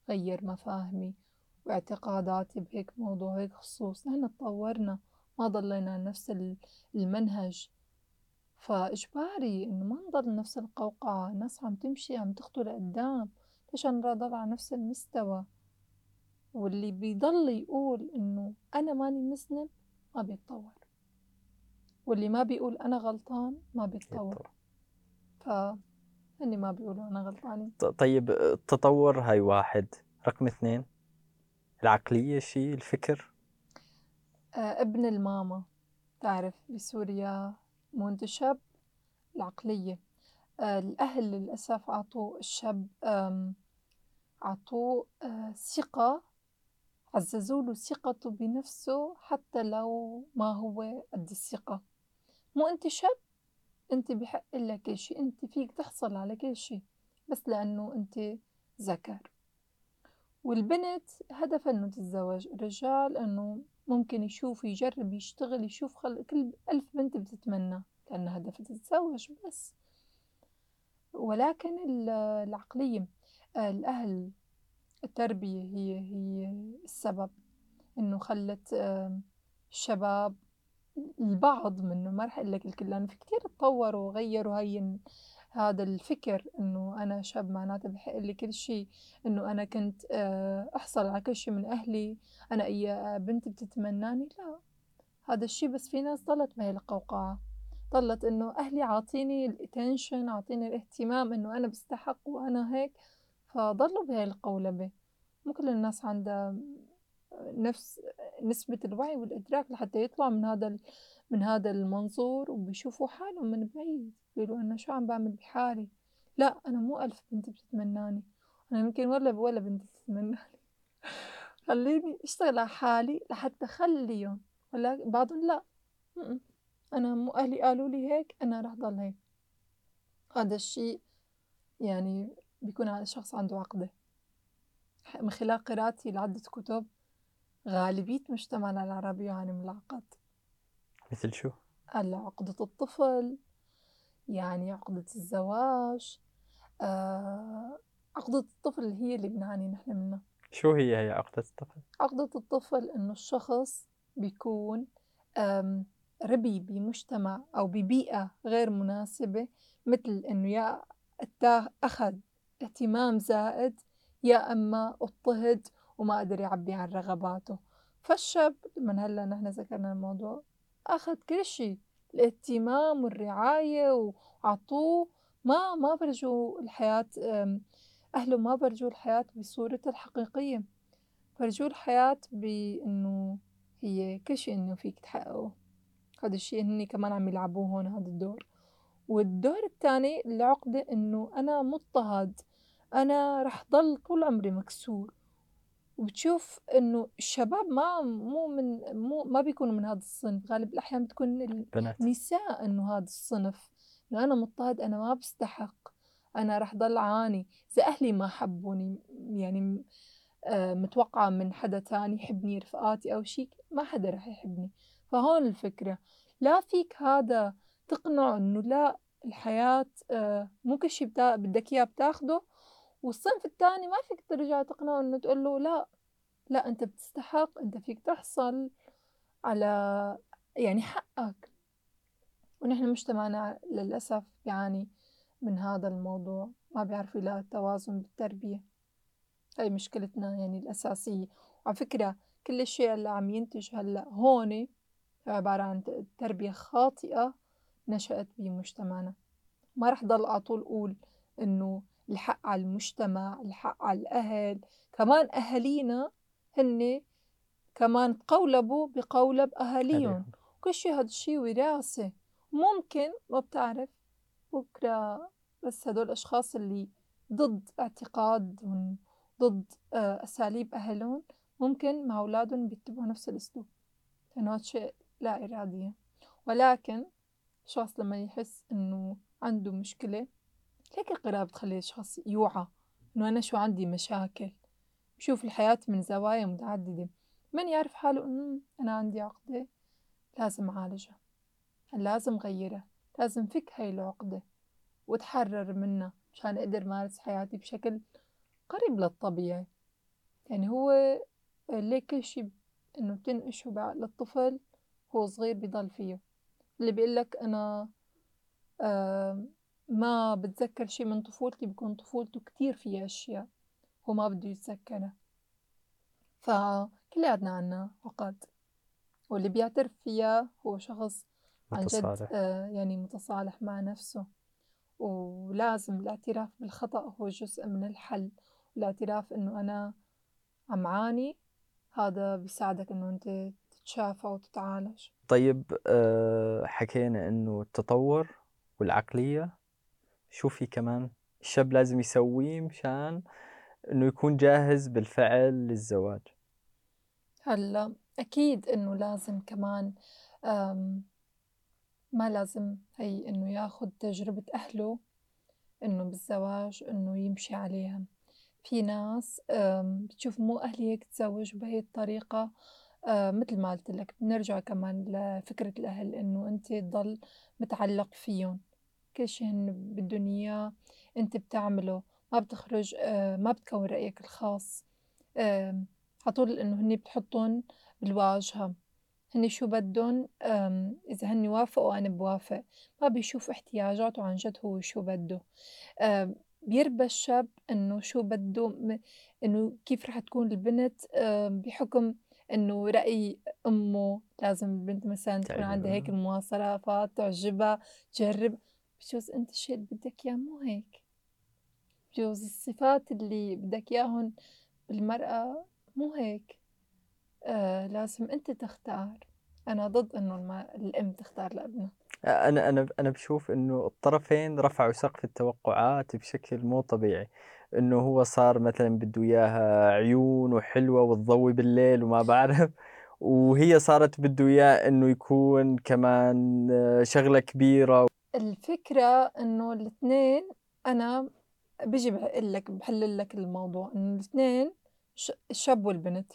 غيّر مفاهمي واعتقاداتي بهيك موضوع هيك خصوص، نحن اتطورنا ما ضلينا نفس المنهج، فإجباري إنه ما نضل نفس القوقعة، الناس عم تمشي عم تخطو لقدّام، ليش أنا ضل على نفس المستوى؟ واللي بيضل يقول إنه أنا ماني مذنب ما بيتطور، واللي ما بيقول أنا غلطان ما بيتطور، فهني ما بيقولوا أنا غلطانين. طيب التطور هاي واحد، رقم اثنين العقلية شي الفكر؟ آه ابن الماما تعرف بسوريا منتشب العقلية آه الأهل للأسف عطوا الشاب عطوه آه ثقة عززوا له ثقته بنفسه حتى لو ما هو قد الثقة مو أنت شاب أنت بحق لك كل أنت فيك تحصل على كل شي بس لأنه أنت ذكر. والبنت هدفها إنه تتزوج. الرجال إنه ممكن يشوف يجرب يشتغل يشوف خل... كل ألف بنت بتتمنى لأن هدفها تتزوج بس. ولكن العقلية الأهل التربية هي هي السبب إنه خلت الشباب البعض رح أقول لك الكل لأنه في كتير تطوروا وغيروا هاي هذا الفكر إنه أنا شاب معناته بحق لي كل شيء إنه أنا كنت آه، أحصل على كل شيء من أهلي أنا أي بنت بتتمناني لا هذا الشيء بس في ناس ضلت بهي القوقعة ضلت إنه أهلي عاطيني الاتنشن عاطيني الاهتمام إنه أنا بستحق وأنا هيك فضلوا بهي القولبة. مو كل الناس عندها نفس نسبة الوعي والإدراك لحتى يطلعوا من هذا من هذا المنظور وبيشوفوا حالهم من بعيد بيقولوا أنا شو عم بعمل بحالي؟ لا أنا مو ألف بنت بتتمناني أنا يمكن ولا ولا بنت بتتمناني. خليني أشتغل على حالي لحتى أخليهم ولا بعضهم لا. أنا مو أهلي قالوا لي هيك أنا رح ضل هيك. هذا الشيء يعني بيكون هذا الشخص عنده عقدة. من خلال قراءتي لعدة كتب غالبية مجتمعنا العربي يعاني من العقد مثل شو؟ هلا عقدة الطفل يعني عقدة الزواج آه عقدة الطفل هي اللي بنعاني نحن منها شو هي هي عقدة الطفل؟ عقدة الطفل إنه الشخص بيكون ربي بمجتمع أو ببيئة غير مناسبة مثل إنه يا أخذ اهتمام زائد يا أما اضطهد وما قدر يعبّي عن رغباته، فالشاب من هلّأ نحن ذكرنا الموضوع أخد كل شي الاهتمام والرعاية وعطوه ما ما فرجوه الحياة أهله ما فرجوه الحياة بصورتها الحقيقية، فرجوه الحياة بإنه هي كل شي إنه فيك تحققه، هذا الشي هني كمان عم يلعبوه هون هذا الدور، والدور التاني العقدة إنه أنا مضطهد أنا رح ضل طول عمري مكسور. وبتشوف إنه الشباب ما مو من مو ما بيكونوا من هذا الصنف، غالب الأحيان بتكون بنات. النساء إنه هذا الصنف، إنه أنا مضطهد أنا ما بستحق، أنا رح ضل أعاني، إذا أهلي ما حبوني يعني آه، متوقعة من حدا تاني يحبني رفقاتي أو شي ما حدا رح يحبني، فهون الفكرة، لا فيك هذا تقنعه إنه لا الحياة آه، مو كل شي بدك إياه بتاخده والصنف التاني ما فيك ترجع تقنعه إنه تقول له لأ لأ أنت بتستحق أنت فيك تحصل على يعني حقك. ونحن مجتمعنا للأسف بيعاني من هذا الموضوع ما بيعرف يلاقي التوازن بالتربية. هاي مشكلتنا يعني الأساسية. وعلى فكرة كل الشيء اللي عم ينتج هلأ هون عبارة عن تربية خاطئة نشأت بمجتمعنا. ما رح ضل على طول أقول إنه الحق على المجتمع الحق على الأهل. كمان أهالينا هن كمان تقولبوا بقولب أهاليهم. كل شي هاد الشي وراثة. ممكن ما بتعرف بكرة بس هدول الأشخاص اللي ضد اعتقادهم ضد آه، أساليب أهلهم ممكن مع أولادهم بيتبعوا نفس الأسلوب. لأنه هاد شيء لا إرادية. ولكن الشخص لما يحس إنه عنده مشكلة هيك القراءة بتخلي الشخص يوعى إنه أنا شو عندي مشاكل؟ بشوف الحياة من زوايا متعددة. من يعرف حاله إنه أنا عندي عقدة؟ لازم أعالجها. لازم غيرها لازم فك هاي العقدة وتحرر منها مشان أقدر مارس حياتي بشكل قريب للطبيعي يعني هو ليه كل شي إنه بتنقشه بعقل الطفل هو صغير بضل فيه. اللي بيقلك أنا آه ما بتذكر شي من طفولتي بكون طفولته كتير فيها أشياء هو ما بده يتذكرها. فكلياتنا عنا عقد واللي بيعترف فيها هو شخص عن جد. آه يعني متصالح مع نفسه. ولازم الاعتراف بالخطأ هو جزء من الحل. والاعتراف إنه أنا عم عاني هذا بيساعدك إنه أنت تتشافى وتتعالج. طيب آه، حكينا إنه التطور والعقلية شو في كمان الشاب لازم يسويه مشان إنه يكون جاهز بالفعل للزواج. هلا أكيد إنه لازم كمان ما لازم هي إنه ياخد تجربة أهله إنه بالزواج إنه يمشي عليها. في ناس بتشوف مو أهلي هيك تزوج بهي الطريقة مثل ما قلت لك بنرجع كمان لفكرة الأهل إنه أنت تضل متعلق فيهم. كل شي هن إياه أنت بتعمله ما بتخرج آه، ما بتكون رأيك الخاص. آم، عطول إنه هني بتحطهم بالواجهة. هني شو بدهم إذا هني وافقوا أنا بوافق. ما بيشوف احتياجاته عن جد هو شو بده. آم، بيربى الشاب إنه شو بده م- إنه كيف رح تكون البنت؟ بحكم إنه رأي أمه. لازم البنت مثلا تكون عندها هيك. المواصفات تعجبها تجرب. بجوز أنت الشيء اللي بدك إياه مو هيك؟ بجوز الصفات اللي بدك إياهن بالمرأة مو هيك؟ آه لازم أنت تختار. أنا ضد إنه الم- الأم تختار لأبنها. أنا أنا أنا بشوف إنه الطرفين رفعوا سقف التوقعات بشكل مو طبيعي. إنه هو صار مثلا بده إياها عيون وحلوة وتضوي بالليل وما بعرف وهي صارت بده إياه إنه يكون كمان آه، شغلة كبيرة الفكرة إنه الاثنين أنا بيجي بقول لك بحلل لك الموضوع إنه الاثنين الشاب والبنت.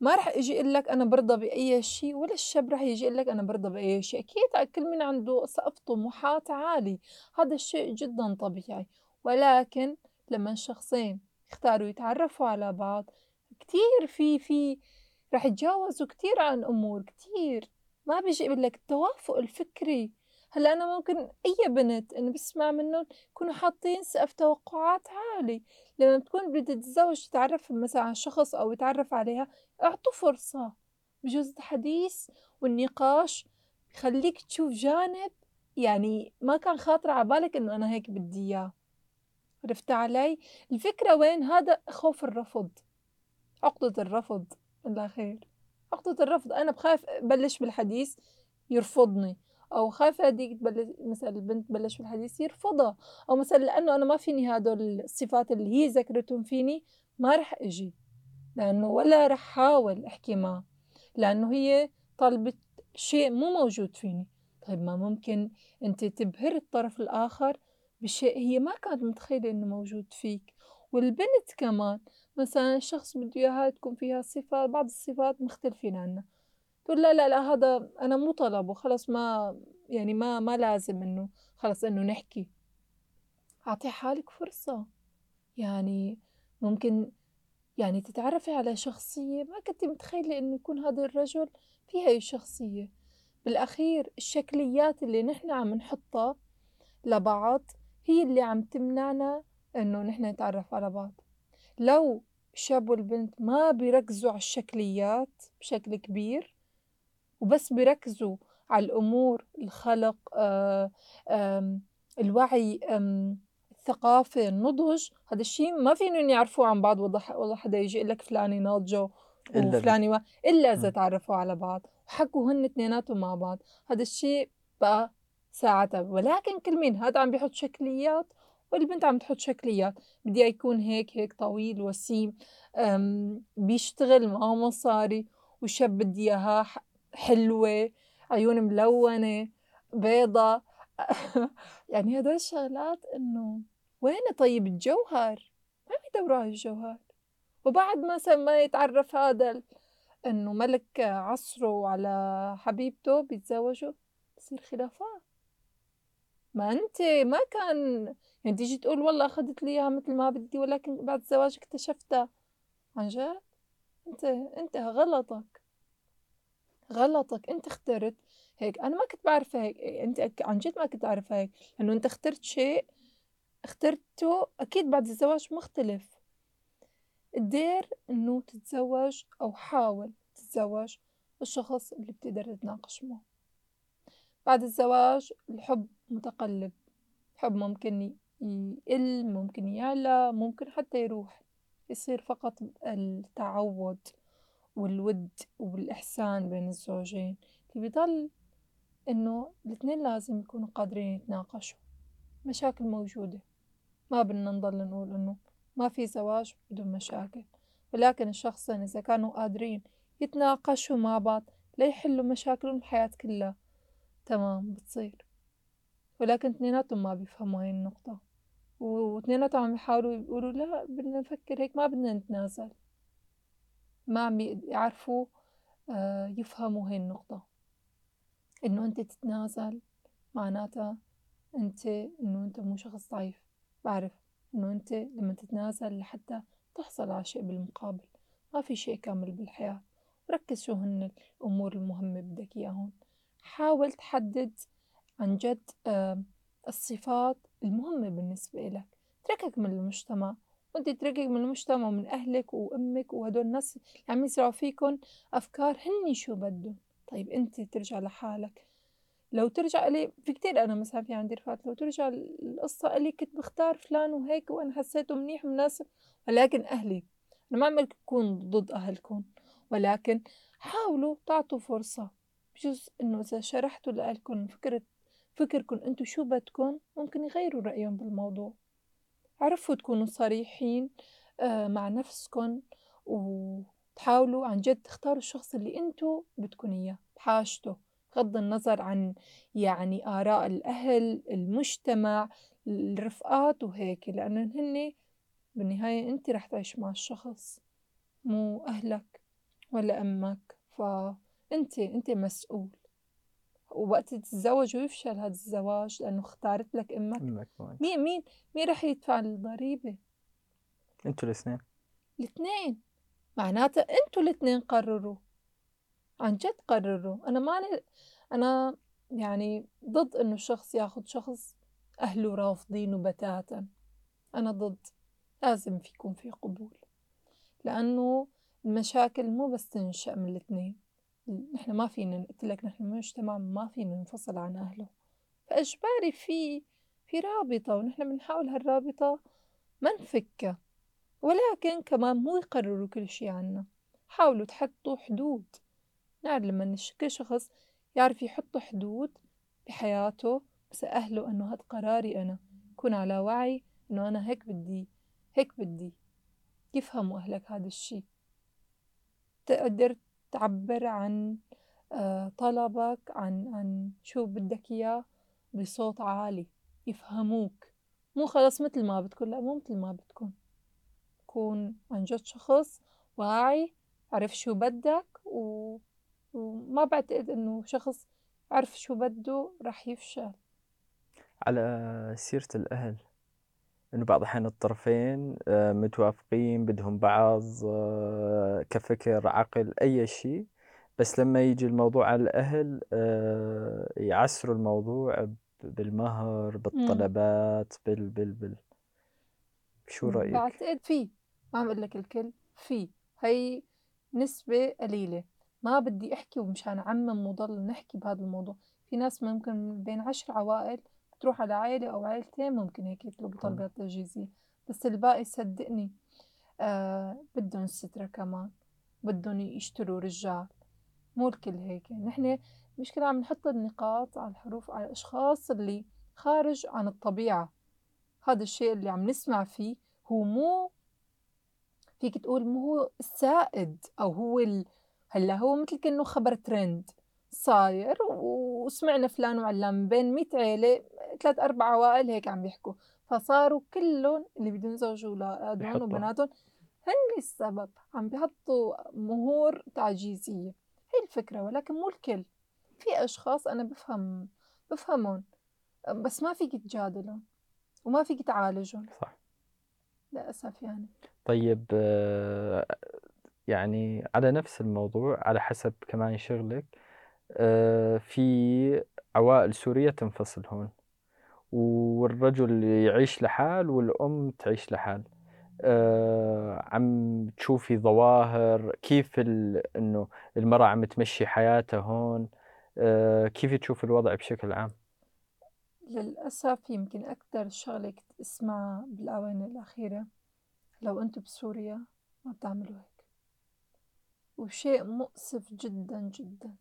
ما رح يجي يقول لك أنا برضى بأي شيء ولا الشاب رح يجي يقول لك أنا برضى بأي شيء أكيد كل من عنده سقف طموحات عالي. هذا الشيء جدا طبيعي. ولكن لما الشخصين يختاروا يتعرفوا على بعض كتير في في رح يتجاوزوا كتير عن أمور كتير. ما بيجي يقول لك التوافق الفكري هلأ أنا ممكن أي بنت إنه بسمع منهم يكونوا حاطين سقف توقعات عالي. لما بتكون بدها تتزوج تتعرف مثلا على شخص أو يتعرف عليها أعطوا فرصة. بجوز الحديث والنقاش يخليك تشوف جانب يعني ما كان خاطر على بالك إنه أنا هيك بدي إياه. عرفت علي؟ الفكرة وين؟ هذا خوف الرفض. عقدة الرفض. من الأخير عقدة الرفض. أنا بخاف بلش بالحديث يرفضني. أو خايفة هديك تبلش مثلا البنت تبلش بالحديث يرفضها أو مثلا لأنه أنا ما فيني هدول الصفات اللي هي ذكرتهم فيني ما رح أجي لأنه ولا رح حاول أحكي معها لأنه هي طلبت شيء مو موجود فيني. طيب ما ممكن أنت تبهر الطرف الآخر بشيء هي ما كانت متخيلة إنه موجود فيك. والبنت كمان مثلا الشخص بده إياها تكون فيها صفات بعض الصفات مختلفين عنها. تقول لا لا لا هذا أنا مو طلبه خلص ما يعني ما ما لازم إنه خلص إنه نحكي. أعطي حالك فرصة. يعني ممكن يعني تتعرفي على شخصية ما كنتي متخيلة إنه يكون هذا الرجل في هاي الشخصية بالأخير الشكليات اللي نحن عم نحطها لبعض هي اللي عم تمنعنا إنه نحن نتعرف على بعض. لو الشاب والبنت ما بيركزوا على الشكليات بشكل كبير وبس بيركزوا على الأمور الخلق آه، الوعي الثقافة النضج. هذا الشيء ما فينهم يعرفوه عن بعض والله والله حدا يجي يقول لك فلانة ناضجة وفلانة و إلا إذا. تعرّفوا على بعض. وحكوا هن اتنيناتهم مع بعض، هذا الشي بقى ساعتها ولكن كل مين هادا عم بيحط شكليات والبنت عم تحط شكليات، بدي يكون هيك، هيك طويل وسيم، بيشتغل معه مصاري، وشاب بدي إياها ح حلوة، عيون ملونة، بيضا، يعني هدول الشغلات إنه وين طيب الجوهر؟ ما بيدوروا الجوهر، وبعد مثلًا ما يتعرّف ال إنه ملك عصره على حبيبته بيتزوجوا، بتصير خلافات. ما أنتِ ما كان يعني تيجي تقول والله أخدت لي إياها متل ما بدي ولكن بعد الزواج اكتشفتها، عن جد؟ أنت أنت غلطك، غلطك أنت اخترت هيك، أنا ما كنت باعرفها هيك، أك عن جد ما كنت أعرفها هيك، لإنه أنت اخترت شيء اخترته أكيد بعد الزواج مختلف. قدر إنه تتزوج أو حاول تتزوج الشخص اللي بتقدر تتناقش معه. بعد الزواج الحب متقلب، الحب ممكن يقل، ممكن يعلى، ممكن حتى يروح، يصير فقط التعوّد. والوِد والإحسان بين الزوجين، بيضل إنه الاتنين لازم يكونوا قادرين يتناقشوا، مشاكل موجودة. ما بدنا نضل نقول إنه ما في زواج بدون مشاكل، ولكن الشخصين إذا كانوا قادرين يتناقشوا مع بعض ليحلّوا مشاكلهم الحياة كلّها. تمام بتصير، ولكن اتنيناتهم ما بيفهموا هاي النقطة، واتنيناتهم عم يحاولوا يقولوا لأ بدنا نفكّر هيك ما بدنا نتنازل، ما عم يعرفوا يفهموا هاي النقطة، إنه أنت تتنازل معناتها أنت إنه أنت مو شخص ضعيف، بعرف إنه أنت لمّا تتنازل لحتى تحصل على شيء بالمقابل، ما في شيء كامل بالحياة، ركّز شو هن الأمور المهمة بدك إياهن، حاول تحدد عن جد الصفات المهمة بالنسبة إلك، اتركك من المجتمع، وأنت اتركك من المجتمع ومن أهلك وأمِّك وهدول الناس اللي عم يزرعوا فيكن أفكار هنّي شو بدُّن، طيب أنت ترجع لحالك، لو ترجع إلي في كتير أنا مثلًا في عندي رفقات لو ترجع القصّة إلي كنت باختار فلان وهيك وأنا حسيته منيح ومناسب ولكن أهلي، أنا ما عم قلك كون ضد أهلكن، ولكن حاولوا تعطوا فرصة، بجوز إنه إذا شرحتوا لأهلكن فكرة فكركن أنتم شو بدكن ممكن يغيروا رأيهم بالموضوع، عرفوا تكونوا صريحين مع نفسكن وتحاولوا عن جد تختاروا الشخص اللي أنتم بدكن إياه بحاجته، بغض النظر عن يعني آراء الأهل، المجتمع، الرفقات وهيك، لإنّن هنّي بالنهاية أنت رح تعيش مع الشخص مو أهلك ولا أمك، فأنت أنت مسؤول، ووقت تتزوج ويفشل هاد الزواج لإنه اختارت لك أمك. معك. مين مين مين رح يدفع الضريبة؟ أنتم الإثنين. الاتنين، معناتها أنتم الاتنين قرروا، عن جد قرروا، أنا ماني أنا يعني ضد إنه الشخص ياخد شخص أهله رافضينه بتاتًا، أنا ضد، لازم في يكون في قبول، لإنه المشاكل مو بس تنشأ من الاتنين، نحن ما فينا قلت لك نحن مجتمع ما فينا ننفصل عن أهله، فإجباري في في رابطة ونحن بنحاول هالرابطة ما نفكّا، ولكن كمان مو يقرروا كل شي عنا، حاولوا تحطّوا حدود، نعرف لمّا كل شخص يعرف يحط حدود بحياته بس أهله إنه هاد قراري أنا، يكون على وعي إنه أنا هيك بدي هيك بدي، يفهموا أهلك هاد الشي، تقدر تعبّر عن طلبك عن عن شو بدك إياه بصوت عالي، يفهموك، مو خلص متل ما بدكن، لأ مو متل ما بدكن، كون عن جد شخص واعي عرف شو بدك و وما بعتقد إنه شخص عرف شو بدّه رح يفشل. على سيرة الأهل، إنه بعض الأحيان الطرفين متوافقين بدهم بعض كفكر، عقل، أي شي، بس لمّا ييجي الموضوع على الأهل يعسروا الموضوع بالمهر،. بالطلبات، بال بال بال. شو رأيِك؟ بعتقد في، ما عم أقول لك الكل، في، هي نسبة قليلة، ما بدي أحكي ومشان أعمم وضل نحكي بهذا الموضوع، في ناس ممكن بين 10 عوائل بتروح على عيلة أو عيلتين ممكن هيك يطلبوا. طلبات تجهيزية، بس الباقي صدّقني بدّن سترة كمان، بدهم يشتروا رجال مو الكل هيك. نحن المشكلة عم نحط النقاط على الحروف على الأشخاص اللي خارج عن الطبيعة. هذا الشيء اللي عم نسمع فيه هو مو فيك تقول مو هو السائد أو هو ال... هلا هو مثل كأنه خبر ترند. صاير وسمعنا فلان وعلان بين 100 عيلة ثلاث أربع عوائل هيك عم بيحكوا فصاروا كلهم اللي بدهم يزوجوا أولادهم وبناتهم هن السبب عم بيحطوا مهور تعجيزية. هي الفكرة ولكن مو الكل. في أشخاص أنا بفهم بفهمهم بس ما فيك تجادلهم وما فيك تعالجهم. صح. للأسف يعني. طيب آه، يعني على نفس الموضوع على حسب كمان شغلك في عوائل سورية تنفصل هون. والرجل يعيش لحال والأم تعيش لحال. آه، عم تشوفي ظواهر كيف إنه المرأة عم تمشي حياتها هون. آه، كيف تشوف الوضع بشكل عام؟ للأسف يمكن أكثر شغلة كنت أسمعها بالآونة الأخيرة لو أنتم بسوريا ما بتعملوا هيك. وشيء مؤسف جدا جدا.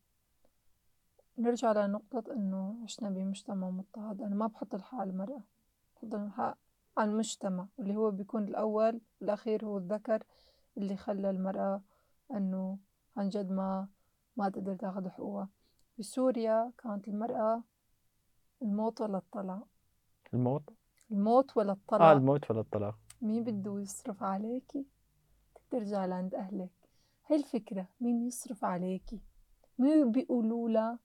نرجع لنقطة إنه عشنا بمجتمع مضطهد. أنا ما بحط الحق على المرأة بحط الحق على المجتمع واللي هو بيكون الأول والأخير هو الذكر اللي خلى المرأة إنه عن جد ما ما تقدر تاخذ حقوقها. بسوريا كانت المرأة الموت ولا الطلاق؟ الموت؟ الموت ولا الطلاق؟ آه الموت ولا الطلاق. مين بده يصرف عليكي ترجع لعند أهلك. هاي الفكرة مين يصرف عليكي مين بيقولوا لها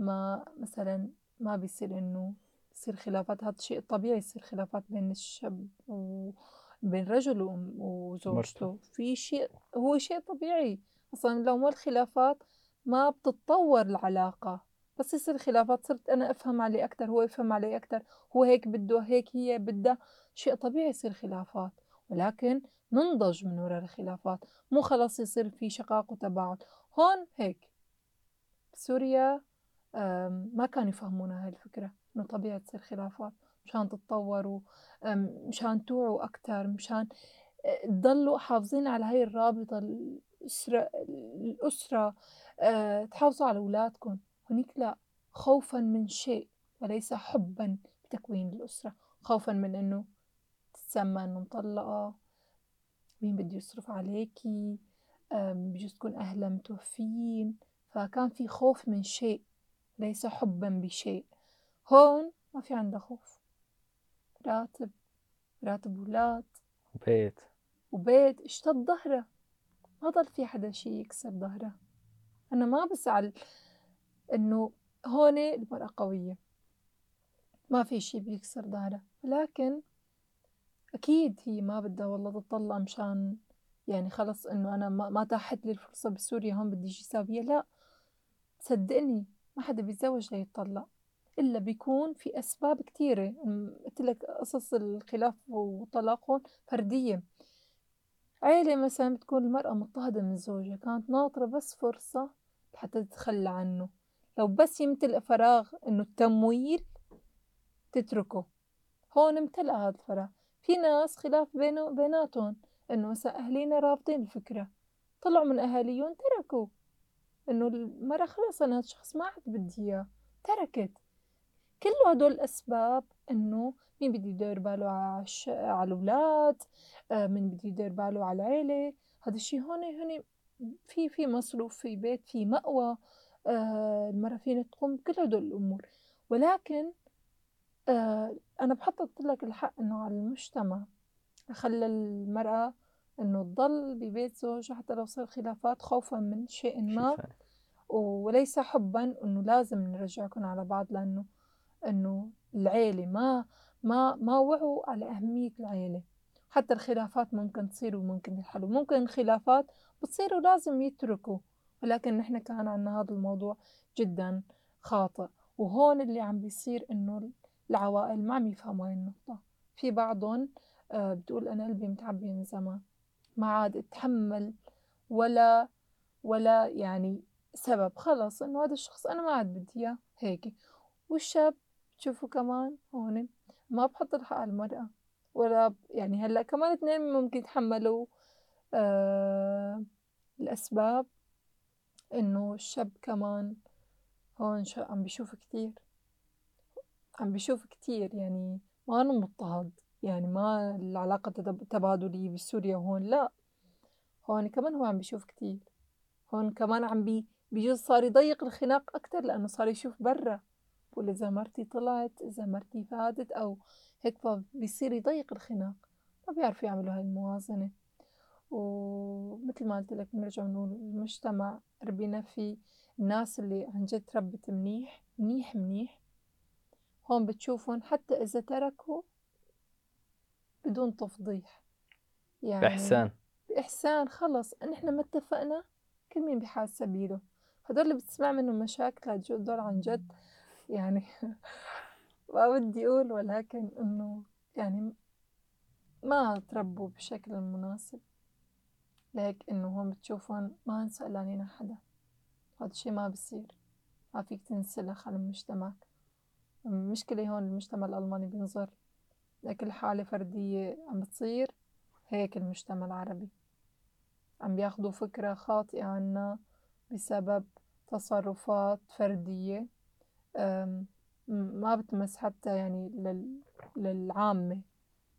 ما مثلا ما بيصير إنه يصير خلافات هذا شيء طبيعي يصير خلافات بين الشاب وبين رجل وزوجته. في شيء هو شيء طبيعي. أصلا لو ما الخلافات ما بتتطور العلاقة. بس يصير خلافات صرت أنا أفهم عليه أكتر هو يفهم علي أكتر هو هيك بده هيك هي بدها. شيء طبيعي يصير خلافات. ولكن ننضج من وراء الخلافات. مو خلاص يصير في شقاق وتباعد. هون هيك. بسوريا ما كانوا يفهمونا هاي الفكرة إنه طبيعي تصير خلافات مشان تتطوروا مشان توعوا أكتر مشان آه، تضلوا حافظين على هاي الرابطة الأسرة الأسرة أه تحافظوا على أولادكم. هنيك لا خوفا من شيء وليس حبا بتكوين الأسرة. خوفا من إنه تتسمى إنه مطلقة مين بده يصرف عليكي؟ بجوز تكون أهلها متوفيين. فكان في خوف من شيء. ليس حبا بشيء. هون ما في عندها خوف. راتب راتب ولاد. وبيت. وبيت. اشتد ظهرها ما ضل في حدا شي يكسر ظهرها أنا ما بزعل إنه هون المرأة قوية. ما في شي بيكسر ظهرها ولكن أكيد هي ما بدها والله تطلع مشان يعني خلص إنه أنا ما, ما تاحت لي الفرصة بسوريا هون بدي شي ساوية. لا صدقني ما حدا بيتزوج ليطلق إلا بيكون في أسباب كتيرة قلت لك قصص الخلاف وطلاقهم فردية. عيلة مثلا بتكون المرأة مضطهدة من زوجها كانت ناطرة بس فرصة حتى تتخلى عنه. لو بس يمتلئ فراغ إنه التمويل تتركه. هون امتلأ هذا الفراغ. في ناس خلاف بينه بيناتهم إنه مثلا أهلينا رافضين الفكرة. طلعوا من أهاليهم تركوا. إنه المرأة خلص أنا الشخص ما عاد بدي إياه تركت. كل هدول الأسباب إنه مين بده يدير باله على على الأولاد آه، مين بده يدير باله على العيلة هذا الشيء هون هون في في مصروف في بيت في مأوى آه، المرأة فينا تقوم بكل هدول الأمور. ولكن آه، أنا بحط لك الحق إنه على المجتمع خلى المرأة إنه تضل ببيت زوجها حتى لو صار خلافات خوفا من شيء ما. وليس حبا إنه لازم نرجعكم على بعض لأنه إنه العيلة ما ما ما وعوا على أهمية العيلة. حتى الخلافات ممكن تصير وممكن ينحلوا. ممكن الخلافات بتصير ولازم يتركوا. ولكن نحن كان عنا هذا الموضوع جدا خاطئ. وهون اللي عم بيصير إنه العوائل ما عم يفهموا هاي النقطة. في بعضهم آه، بتقول أنا قلبي متعبي من زمان. ما عاد اتحمل ولا ولا يعني سبب. خلص إنه هذا الشخص أنا ما عاد بدي إياه هيك. والشاب تشوفوا كمان هون ما بحط الحق على المرأة. ولا يعني هلأ كمان اثنين ممكن يتحملوا آه الأسباب. إنه الشاب كمان هون شو عم بيشوف كتير. عم بيشوف كتير يعني ما مضطهد. يعني ما العلاقة تب- تبادلية بسوريا وهون لأ. هون كمان هو عم بيشوف كتير. هون كمان عم بي بيجوز صار يضيق الخناق أكتر لأنه صار يشوف برا. بقول إذا مرتي طلعت إذا مرتي فاتت أو هيك فبيصير يضيق الخناق. ما بيعرفوا يعملوا هاي الموازنة. ومثل ما قلت لك بنرجع نقول المجتمع ربينا فيه. الناس اللي عن جد تربت منيح منيح منيح. هون بتشوفهم حتى إذا تركوا بدون تفضيح. يعني بإحسان. بإحسان خلص. نحن ما اتفقنا كل مين بحال سبيله. هدول اللي بتسمع منهم مشاكل هدول عن جد. يعني ما بدي أقول ولكن إنه يعني ما تربوا بشكل المناسب لهيك إنه هون بتشوفهم ما سألانين حدا. هذا الشي ما بصير. ما فيك تنسلخ على المجتمع. المشكلة هون المجتمع الألماني بينظر. لكل حالة فردية عم بتصير هيك المجتمع العربي. عم بياخدوا فكرة خاطئة عنا بسبب تصرفات فردية ما بتمس حتى يعني لل... للعامة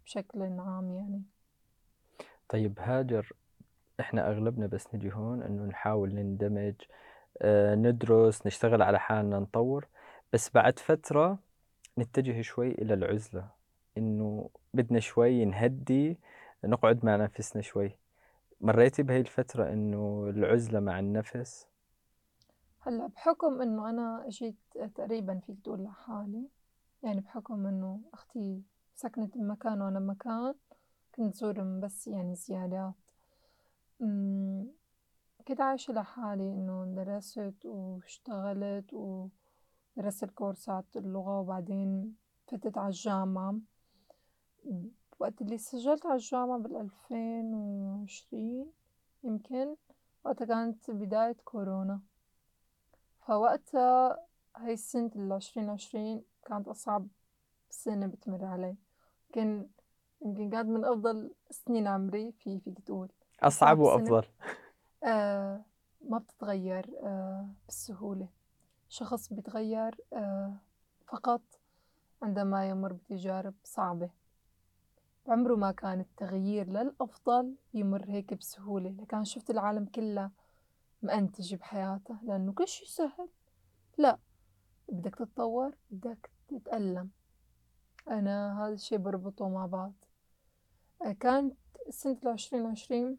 بشكل عام يعني. طيب هاجر إحنا أغلبنا بس نجي هون إنه نحاول نندمج آه، ندرس نشتغل على حالنا نطور. بس بعد فترة نتجه شوي إلى العزلة. إنه بدنا شوي نهدي نقعد مع نفسنا شوي. مريتي بهي الفترة إنه العزلة مع النفس؟ هلأ بحكم إنه أنا جيت تقريبا فيك تقول لحالي يعني بحكم إنه أختي سكنت بمكان وأنا بمكان كنت زورهم بس يعني زيارات كنت عايشة لحالي إنه درست واشتغلت ودرست كورسات اللغة وبعدين فتت على الجامعة. وقت اللي سجلت على الجامعة بالألفين وعشرين يمكن وقتها كانت بداية كورونا. فوقتها هاي السنة العشرين عشرين كانت أصعب سنة بتمر علي. يمكن يمكن كانت من أفضل سنين عمري في فيك تقول. أصعب وأفضل. آه ما بتتغير آه بسهولة شخص بيتغير آه فقط عندما يمر بتجارب صعبة. عمره ما كان التغيير للأفضل يمر هيك بسهولة لكان شفت العالم كله مأنتج بحياته لأنه كل شي سهل. لا بدك تتطور بدك تتألم. أنا هذا الشي بربطه مع بعض. آه، كانت سنة العشرين عشرين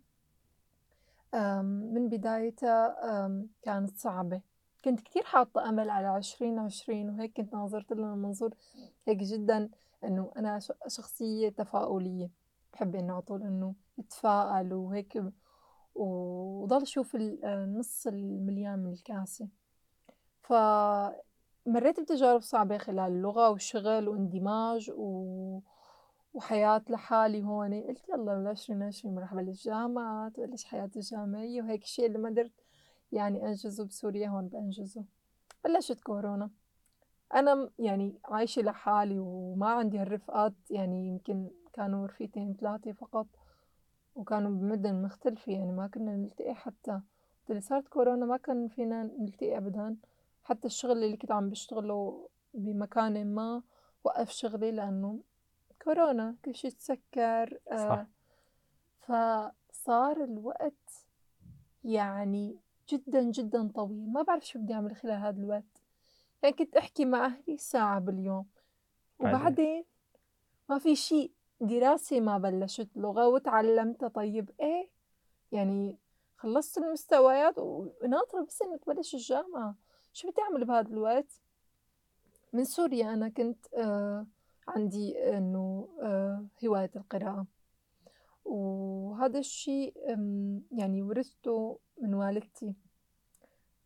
من بدايتها كانت صعبة. كنت كتير حاطة أمل على عشرين عشرين وهيك كنت ناظرت لها منظور هيك جدا إنه أنا شخصية تفاؤلية. بحب إنه على طول إنه أتفائل وهيك وضل أشوف النص المليان من الكاسة. فمريت بتجارب صعبة خلال اللغة والشغل واندماج و... وحياة لحالي هون. قلت يلا بالعشرين عشرين راح أبلش جامعة تبلش حياتي الجامعية وهيك الشيء اللي ما قدرت يعني أنجزه بسوريا هون بأنجزه. بلشت كورونا. أنا يعني عايشة لحالي وما عندي هالرفقات يعني يمكن كانوا رفيقتين ثلاثة فقط وكانوا بمدن مختلفة يعني ما كنا نلتقي حتى اللي صارت كورونا ما كان فينا نلتقي أبدا. حتى الشغل اللي كنت عم بشتغله بمكان ما وقف شغلي لأنه كورونا كل شي تسكر صح. آه فصار الوقت يعني جدا جدا طويل. ما بعرف شو بدي أعمل خلال هذا الوقت. يعني كنت أحكي مع أهلي ساعة باليوم. وبعدين ما في شيء دراسة ما بلشت لغة وتعلمتها طيب إيه؟ يعني خلصت المستويات وناطرة بس إنه تبلش الجامعة. شو بدي أعمل بهذا الوقت؟ من سوريا أنا كنت آه عندي إنه آه هواية القراءة. وهذا الشيء يعني ورثته من والدتي.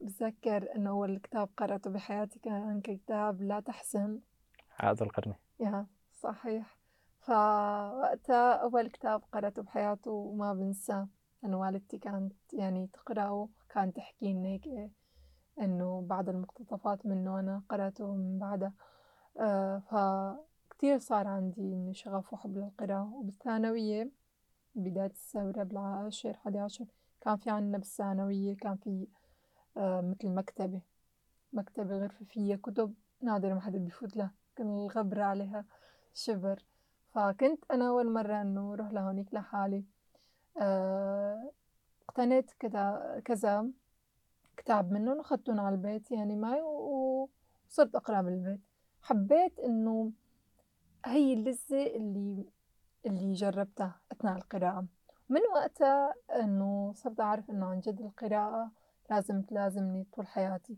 بتذكر إنه أول كتاب قرأته بحياتي كان كتاب لا تحزن. هذا القرن. يا صحيح. فوقتها أول كتاب قرأته بحياته وما بنساه أنه والدتي كانت يعني تقرأه كانت تحكي لنا هيك إنه بعض المقتطفات منه أنا قرأته من بعدها. آه فكتير صار عندي شغف وحب للقراءة. وبالثانوية بداية الثورة بالعاشر حدي عشر كان في عنا بالثانوية كان في مثل مكتبة مكتبة غرفة فيها كتب نادر ما حدا بيفوت لها كل الغبرة عليها شبر. فكنت أنا أول مرة إنه أروح لهونيك لحالي. آه، اقتنيت كذا كذا كتاب منهم وأخدتهم على البيت يعني معي وصرت أقرأ بالبيت. حبيت إنه هي اللذة اللي اللي جربتها أثناء القراءة. من وقتها إنه صرت أعرف إنه عن جد القراءة لازم تلازمني طول حياتي.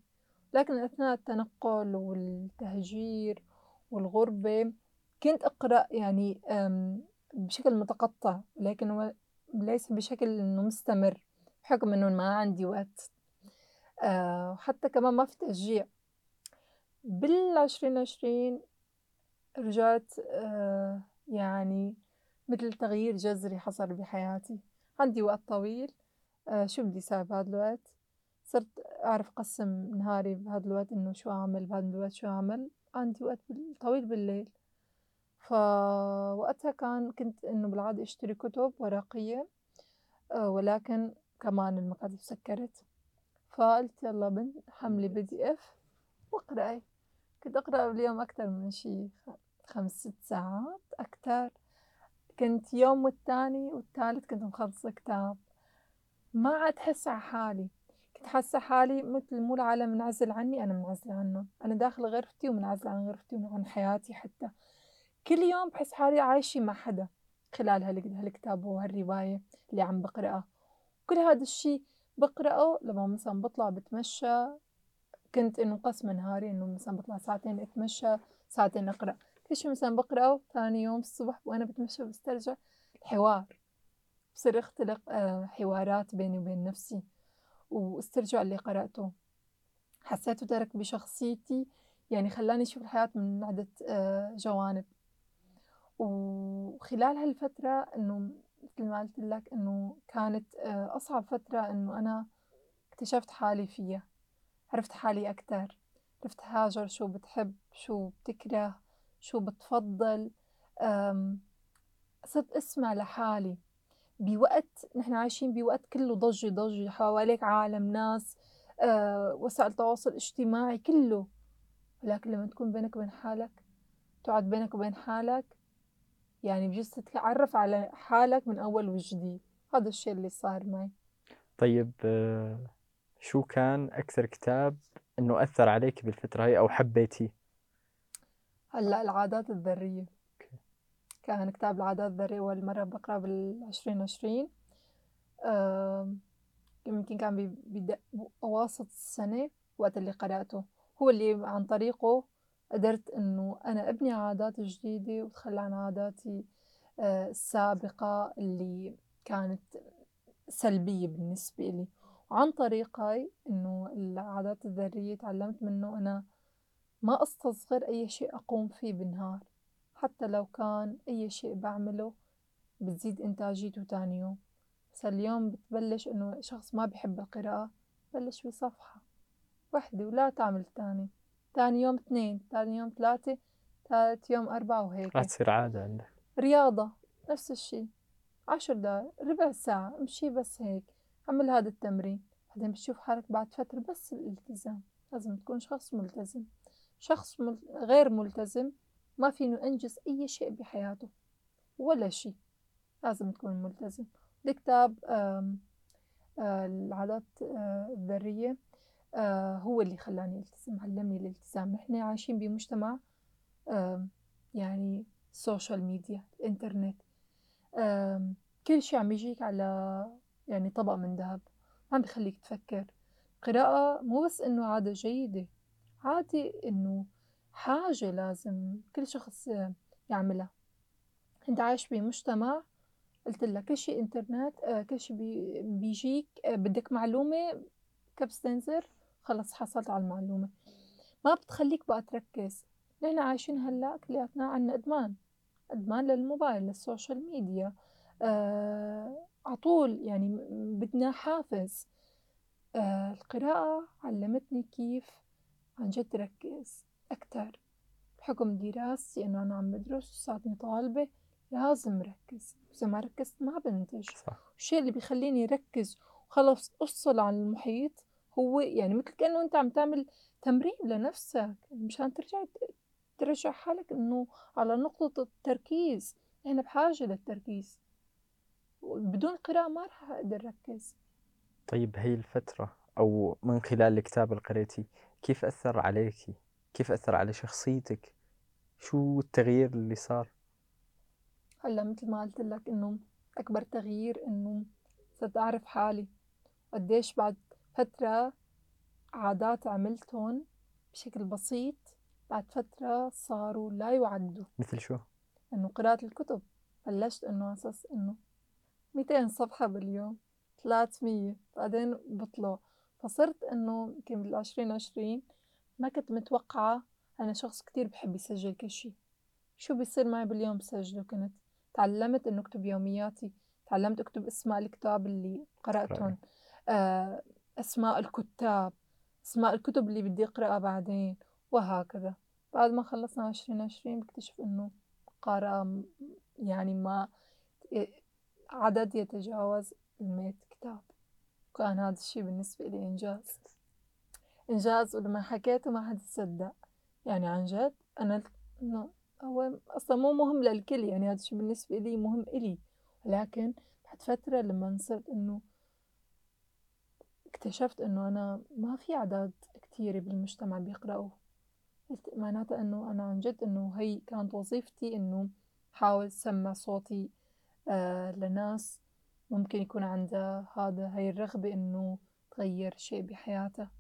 لكن أثناء التنقل والتهجير والغربة كنت أقرأ يعني بشكل متقطع لكن ليس بشكل إنه مستمر بحكم إنه ما عندي وقت. آه، وحتى كمان ما في تشجيع. بالعشرين عشرين رجعت آه، يعني مثل تغيير جذري حصل بحياتي. عندي وقت طويل. آه، شو بدي ساوي بهذا الوقت؟ صرت أعرف قسم نهاري بهذا الوقت إنه شو أعمل بهذا الوقت شو أعمل. عندي وقت طويل بالليل. فوقتها كان كنت إنه بالعادة أشتري كتب ورقية آه، ولكن كمان المكاتب سكرت. فقلت يلا بنت حملي بي دي إف واقرأي. كنت أقرأ باليوم أكتر من شي خمس ست ساعات أكتر كنت يوم والتاني والتالت كنت مخلصة كتاب. ما عاد حس على حالي. كنت حاسة حالي مثل مو العالم منعزل عني أنا منعزلة عنهم أنا داخل غرفتي ومنعزلة عن غرفتي وعن حياتي حتى. كل يوم بحس حالي عايشة مع حدا خلال هالكتاب وهالرواية اللي عم بقرأها كل هذا الشي بقرأه لما مثلا بطلع بتمشى كنت إنه قسم نهاري إنه مثلا بطلع ساعتين أتمشى ساعتين أقرأ. كل شي مثلا بقرأه ثاني يوم الصبح وأنا بتمشى بسترجع الحوار. بصير أختلق آه، حوارات بيني وبين نفسي. واسترجع اللي قرأته. حسيته ترك بشخصيتي يعني خلاني أشوف الحياة من عدة آه، جوانب. وخلال هالفترة إنه مثل ما قلت لك إنه كانت آه، أصعب فترة إنه أنا اكتشفت حالي فيها. عرفت حالي أكتر. عرفت هاجر شو بتحب شو بتكره شو بتفضل. صرت أسمع لحالي. بوقت نحن عايشين بوقت كله ضجة ضجة حواليك عالم ناس أه وسائل تواصل اجتماعي كله. ولكن لما تكون بينك وبين حالك تقعد بينك وبين حالك يعني بجوز تتعرف على حالك من أول وجديد. هذا الشيء اللي صار معي. طيب آه، شو كان أكثر كتاب إنه أثر عليك بالفترة هاي أو حبيتيه؟ هلأ العادات الذرية. كأن كتاب العادات الذرية أول مرة بقرأ بالعشرين عشرين. يمكن كان بأواسط السنة وقت اللي قرأته. هو اللي عن طريقه قدرت إنه أنا أبني عادات جديدة وأتخلى عن عاداتي آه، السابقة اللي كانت سلبية بالنسبة لي. وعن طريق هاي إنه العادات الذرية تعلمت منه أنا ما أستصغر أي شيء أقوم فيه بالنهار. حتى لو كان أي شيء بعمله بتزيد إنتاجيته تاني يوم. بس اليوم بتبلش إنه شخص ما بحب القراءة بلش بصفحة وحدة ولا تعمل تاني تاني يوم اثنين تاني يوم ثلاثة ثالث يوم أربعة وهيك. راح تصير عادة عندك. رياضة نفس الشي عشر دقايق ربع ساعة امشي بس هيك. عمل هذا التمرين. بعدين بتشوف حالك بعد فترة بس الالتزام. لازم تكون شخص ملتزم. شخص مل... غير ملتزم ما في إنه أنجز أي شيء بحياته ولا شيء. لازم تكون ملتزم. الكتاب العادات آه، الذرية آه، هو اللي خلاني ألتزم علمني الالتزام. نحن عايشين بمجتمع يعني السوشيال ميديا الإنترنت. كل شيء عم يجيك على يعني طبق من ذهب. عم بخليك تفكر. قراءة مو بس إنه عادة جيدة عادة إنه حاجة لازم كل شخص يعملها. أنت عايش بمجتمع قلت لك كل شيء إنترنت آه، كل شيء بيجيك آه، بدك معلومة كبس تنزر خلص حصلت على المعلومة. ما بتخليك بقى تركز. نحن عايشين هلأ كلياتنا عنا إدمان. إدمان للموبايل للسوشيال ميديا. آه عطول يعني بدنا حافز. آه القراءة علمتني كيف عن جد ركز أكتر بحكم دراستي إنه أنا عم بدرس وصارتني طالبة لازم ركز إذا ما ركزت ما بنتج صح. الشيء اللي بيخليني ركز خلص افصل عن المحيط هو يعني مثل كأنه أنت عم تعمل تمرين لنفسك مشان ترجع ترجع حالك إنه على نقطة التركيز إحنا بحاجة للتركيز بدون قراءة ما راح أقدر أركز طيب هي الفترة أو من خلال الكتاب اللي قريتي كيف أثر عليكي؟ كيف أثر على شخصيتك؟ شو التغيير اللي صار؟ هلأ مثل ما قلت لك إنه أكبر تغيير إنه صرت أعرف حالي قديش بعد فترة عادات عملتهم بشكل بسيط بعد فترة صاروا لا يعدوا مثل شو؟ إنه قراءة الكتب بلشت إنه أساس إنه 200 صفحة باليوم 300 بعدين بطلع فصرت إنه يمكن بالعشرين عشرين ما كنت متوقعة. أنا شخص كتير بحب يسجل كل شي. شو بيصير معي باليوم بسجله؟ كنت تعلمت إنه أكتب يومياتي. تعلمت أكتب أسماء الكتاب اللي قرأتهم. آه، أسماء الكتاب. أسماء الكتب اللي بدي أقرأها بعدين. وهكذا. بعد ما خلصنا عشرين عشرين بكتشف إنه قارئة يعني ما عدد يتجاوز المئة كتاب. كان هذا الشي بالنسبة لي إنجاز. إنجاز ولما حكيته ما حد صدق يعني عن جد أنا إنه هو أصلا مو مهم للكل يعني هذا الشي بالنسبة لي مهم إلي. ولكن بعد فترة لما صرت إنه اكتشفت إنه أنا ما في أعداد كتيرة بالمجتمع بيقرأوا. قلت معناتها إنه أنا عن جد إنه هي كانت وظيفتي إنه حاول سمع صوتي آه لناس. ممكن يكون عندها هذا هاي الرغبة إنه تغير شيء بحياتها.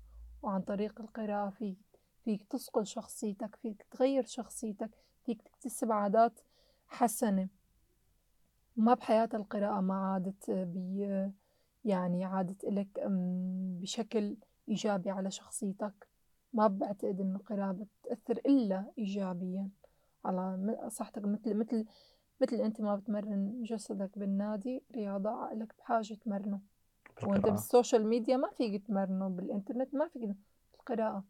وعن طريق القراءة فيك فيك تصقل شخصيتك فيك تغير شخصيتك فيك تكتسب عادات حسنة. ما بحياة القراءة ما عادت بي يعني عادت إلك بشكل إيجابي على شخصيتك. ما بعتقد إنه القراءة بتأثر إلا إيجابيا. على صحتك مثل مثل مثل أنت ما بتمرن جسدك بالنادي رياضة عقلك بحاجة تمرنه. وأنت بال social media ما فيك تمرنه بالإنترنت ما فيك القراءة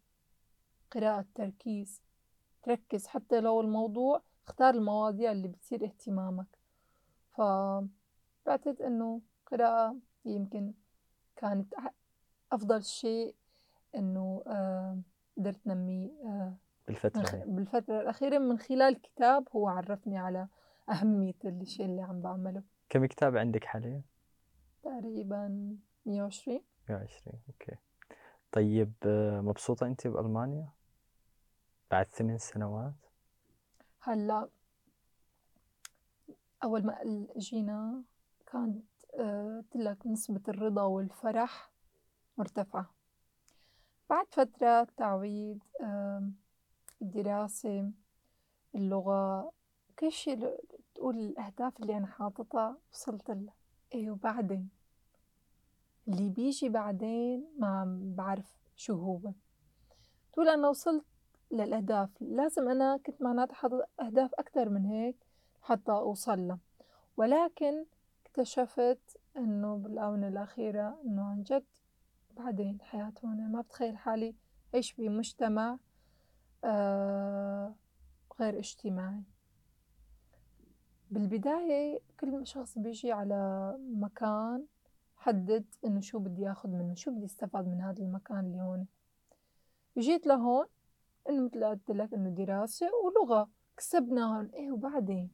قراءة تركيز تركز. حتى لو الموضوع اختار المواضيع اللي بتصير اهتمامك. فبعتقد إنه قراءة يمكن كانت أفضل شيء إنه آه قدرت نمي آه بالفترة. بالفترة الأخيرة من خلال كتاب هو عرفني على أهمية الشيء اللي عم بعمله. كم كتاب عندك حاليا؟ تقريبا 120 120 أوكي طيب آه، مبسوطة أنت بألمانيا؟ بعد ثمان سنوات؟ هلأ أول ما جينا كانت آه، قلت لك نسبة الرضا والفرح مرتفعة بعد فترة تعويد الدراسة اللغة كل شيء تقول الأهداف اللي أنا حاططها وصلت لها إيه وبعدين؟ اللي بيجي بعدين ما عم بعرف شو هو. تقول أنا وصلت للأهداف. لازم أنا كنت معناتها حاطط أهداف أكتر من هيك حتى أوصل لها. ولكن اكتشفت إنه بالآونة الأخيرة إنه عن جد بعدين حياة هون. ما بتخيل حالي أعيش بمجتمع آه غير اجتماعي. بالبداية كل شخص بيجي على مكان حدد إنه شو بدي ياخد منه شو بدي استفاد من هذا المكان اللي هون. جيت لهون إنه مثل قلت لك إنه دراسة ولغة كسبناهم. إيه وبعدين؟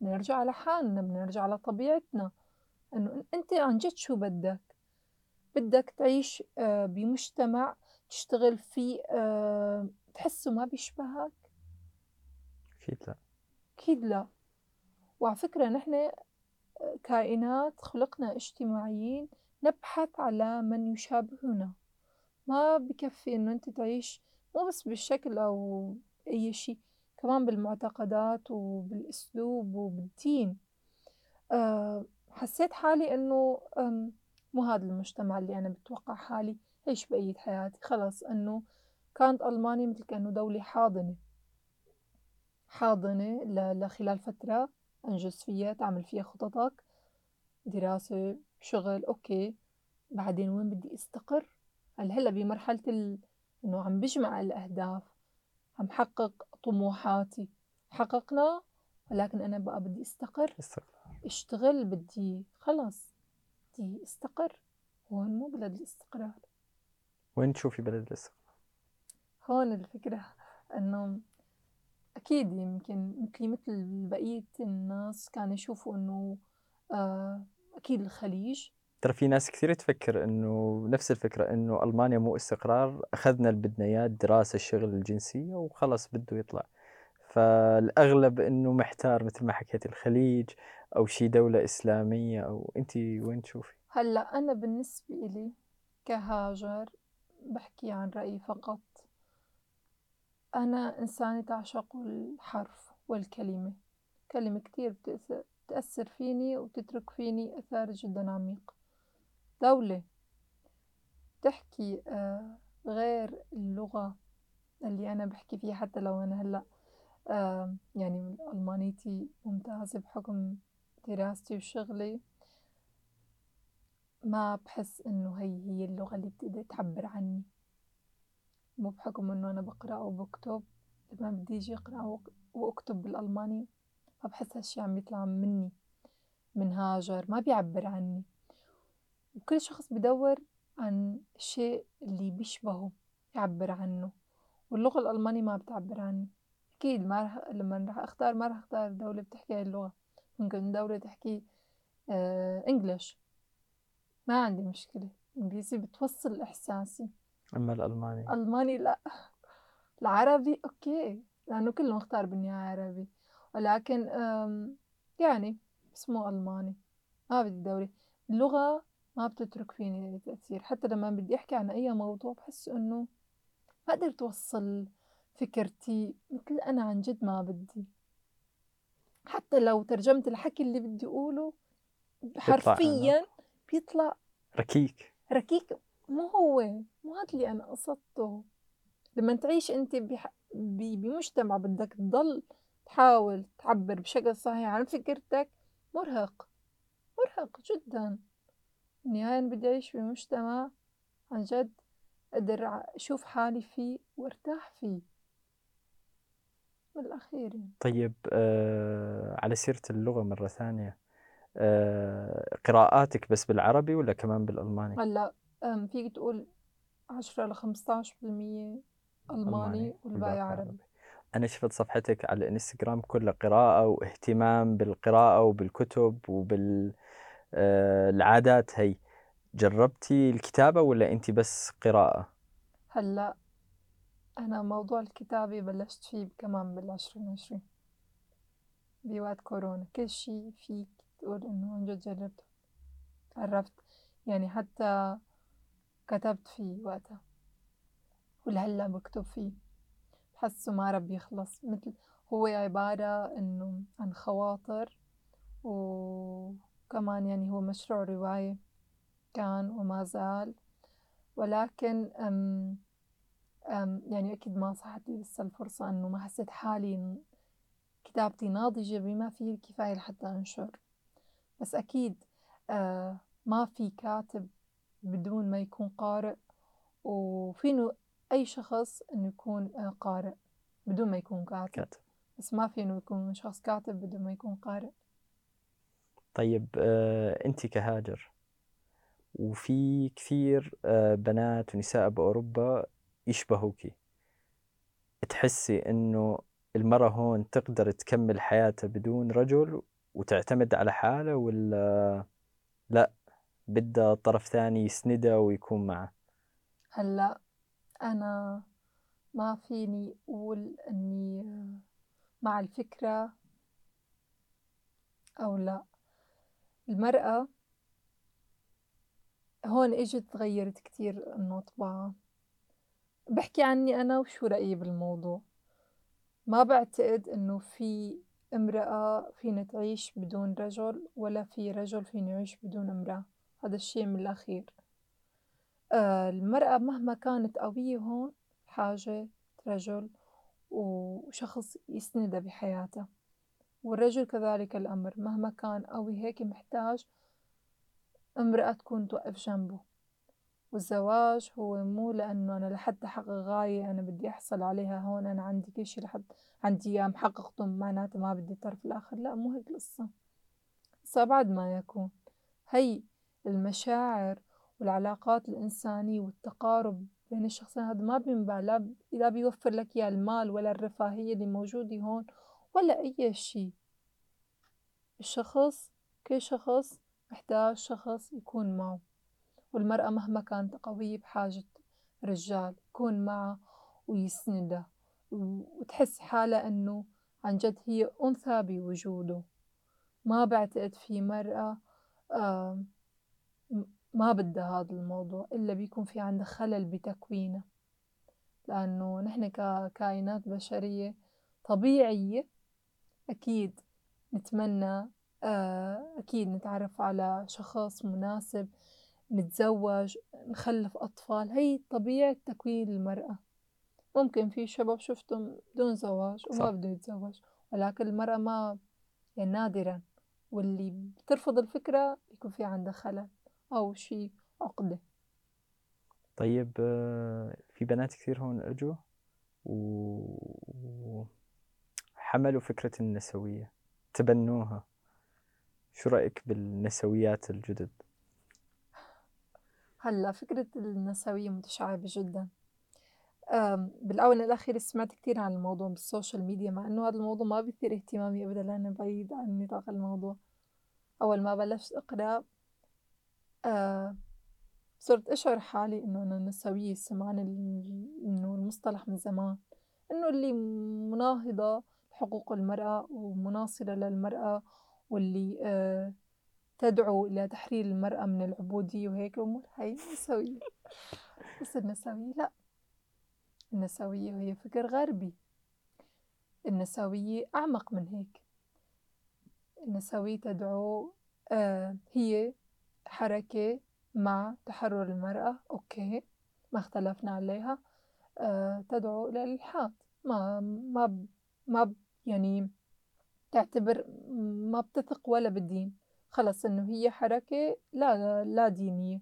نرجع على حالنا بنرجع على طبيعتنا. إنه أنت عن جد شو بدك؟ بدك تعيش آه، بمجتمع تشتغل فيه آه، تحسه ما بيشبهك؟ أكيد لا. أكيد لا. وعلى فكرة نحن آه، كائنات خلقنا اجتماعيين نبحث على من يشابهنا. ما بكفي إنه أنت تعيش مو بس بالشكل أو أي شيء كمان بالمعتقدات وبالأسلوب وبالدين. أه حسيت حالي إنه مو هذا المجتمع اللي أنا بتوقع حالي أعيش بقية حياتي. خلص إنه كانت ألمانيا مثل كأنه دولة حاضنة. حاضنة لخلال فترة. أنجز فيها تعمل فيها خططك. دراسة شغل أوكي. بعدين وين بدي أستقر؟ هل هلأ بمرحلة ال... إنه عم بجمع الأهداف عم حقق طموحاتي. حققنا ولكن أنا بقى بدي أستقر. استقرار. أشتغل بدي خلص بدي أستقر. هون مو بلد الاستقرار. وين تشوفي بلد الاستقرار؟ هون الفكرة إنه أكيد يمكن مثلي مثل بقية الناس كانوا يشوفوا إنه آه أكيد الخليج. ترى في ناس كثير تفكر إنه نفس الفكرة إنه ألمانيا مو استقرار أخذنا اللي بدنا اياه الدراسه الشغل الجنسية وخلص بده يطلع. فالأغلب إنه محتار مثل ما حكيت الخليج أو شي دولة إسلامية أو انت وين تشوفي؟ هلأ أنا بالنسبة إلي كهاجر بحكي عن رأيي فقط. أنا إنسانة تعشق الحرف والكلمة. كلمة كتير بتأثر, فيني وتترك فيني أثر جدا عميق. دولة تحكي آه غير اللغة اللي أنا بحكي فيها حتى لو أنا هلأ آه يعني ألمانيتي ممتازة بحكم دراستي وشغلي. ما بحس إنه هي هي اللغة اللي بتقدر تعبر عني. مو بحكم إنه أنا بقرأ وبكتب لما بدي أجي أقرأ وأكتب بالألماني ما بحس هالشي عم يطلع مني من هاجر ما بيعبر عني. وكل شخص بدور عن الشيء اللي بيشبهه يعبر عنه. واللغة الألمانية ما بتعبر عني. أكيد ما رح لما رح أختار ما رح أختار دولة بتحكي هاي اللغة. ممكن دولة تحكي آه إنجليش ما عندي مشكلة. إنجليزي بتوصل إحساسي. أما الألماني. ألماني لا. العربي أوكي لأنه كله مختار بالنهاية عربي. ولكن يعني بس مو ألماني. ما بدي دولة اللغة ما بتترك فيني تأثير. حتى لما بدي أحكي عن أي موضوع بحس إنه ما قدرت أوصل فكرتي مثل أنا عن جد ما بدي. حتى لو ترجمت الحكي اللي بدي أقوله حرفيا بيطلع ركيك. ركيك. مو هو مو هذا اللي أنا قصدته لما تعيش أنت بح... بمجتمع بدك تضل تحاول تعبر بشكل صحيح عن فكرتك مرهق مرهق جدا بالنهاية أنا بدي أعيش بمجتمع عن جد أقدر أشوف حالي فيه وأرتاح فيه بالأخير يعني. طيب آه على سيرة اللغة مرة ثانية آه قراءاتك بس بالعربي ولا كمان بالألماني؟ فيك تقول عشرة لخمسطعش بالمية ألماني والباقي عربي. أنا شفت صفحتك على الإنستغرام كلها قراءة واهتمام بالقراءة وبالكتب وبالعادات هي جربتي الكتابة ولا أنت بس قراءة؟ هلأ أنا موضوع الكتابة بلشت فيه كمان بالعشرين عشرين بوقت كورونا. كل شي فيك تقول إنه عن جد جربته. عرفت؟ يعني حتى كتبت فيه وقتها. ولهلا بكتب فيه. بحسه ما رب يخلص. مثل هو عبارة إنه عن خواطر وكمان يعني هو مشروع رواية كان وما زال. ولكن أم أم يعني أكيد ما صحت لي لسه الفرصة إنه ما حسيت حالي كتابتي ناضجة بما فيه الكفاية لحتى أنشر. بس أكيد آه ما في كاتب بدون ما يكون قارئ وفينه أي شخص إنه يكون آه، قارئ بدون ما يكون كاتب, كاتب. بس ما في إنه يكون شخص كاتب بدون ما يكون قارئ. طيب آه، أنت كهاجر وفي كثير آه، بنات ونساء بأوروبا يشبهوكي تحسي إنه المرأة هون تقدر تكمل حياتها بدون رجل وتعتمد على حالها ولا لا؟ بدها طرف ثاني يسندها ويكون معه. هلأ أنا ما فيني أقول إني مع الفكرة أو لأ. المرأة هون إجت تغيرت كتير إنه طباعها بحكي عني أنا وشو رأيي بالموضوع. ما بعتقد إنه في امرأة فينا تعيش بدون رجل ولا في رجل فينا يعيش بدون امرأة. هذا الشيء من الأخير. آه المرأة مهما كانت قوية هون حاجة رجل وشخص يسندها بحياتها والرجل كذلك الأمر مهما كان قوي هيك محتاج امرأة تكون توقف جنبه. والزواج هو مو لأنه أنا لحتى أحقق غاية أنا بدي أحصل عليها هون أنا عندي كل شي لحد عندي إياه محققته معناته ما بدي الطرف الآخر. لا مو هيك القصة. بس أبعد ما يكون. هي المشاعر والعلاقات الإنسانية والتقارب بين الشخصين هذا ما بينباع لا لا بيوفر لك يا المال ولا الرفاهية اللي موجودة هون ولا أي شي الشخص كل شخص محتاج شخص يكون معه والمرأة مهما كانت قوية بحاجة رجال يكون معها ويسندها وتحس حالها إنه عن جد هي أنثى بوجوده. ما بعتقد في مرأة ما بدها هذا الموضوع إلا بيكون في عندها خلل بتكوينها لأنه نحن ككائنات بشرية طبيعية أكيد نتمنى آه، أكيد نتعرف على شخص مناسب نتزوج نخلف أطفال هي طبيعة تكوين المرأة. ممكن في شباب شفتهم بدون زواج وما بدهم يتزوج ولكن المرأة ما يعني نادرا واللي بترفض الفكرة يكون في عندها خلل. أو شي عقدة. طيب آه، في بنات كثير هون إجوا وحملوا فكرة النسوية. تبنوها. شو رأيك بالنسويات الجدد؟ هلأ فكرة النسوية متشعبة جدا. بالآونة الأخيرة سمعت كتير عن الموضوع بالسوشيال ميديا مع إنه هذا الموضوع ما بيثير اهتمامي أبدا. لأنه بعيد عن نطاق الموضوع. أول ما بلشت أقرأ أه صرت أشعر حالي إنه أنا نسوية سمعان إنه المصطلح من زمان إنه اللي مناهضة لحقوق المرأة ومناصرة للمرأة واللي أه تدعو إلى تحرير المرأة من العبودية وهيك. أمور هاي نسوية. بس النسوية لأ. النسوية هي فكر غربي. النسوية أعمق من هيك. النسوية تدعو آه هي حركة مع تحرر المرأة أوكي ما اختلفنا عليها. آه تدعو إلى الإلحاد. ما ما ما يعني تعتبر ما بتثق ولا بالدين. خلص إنه هي حركة لا لا دينية.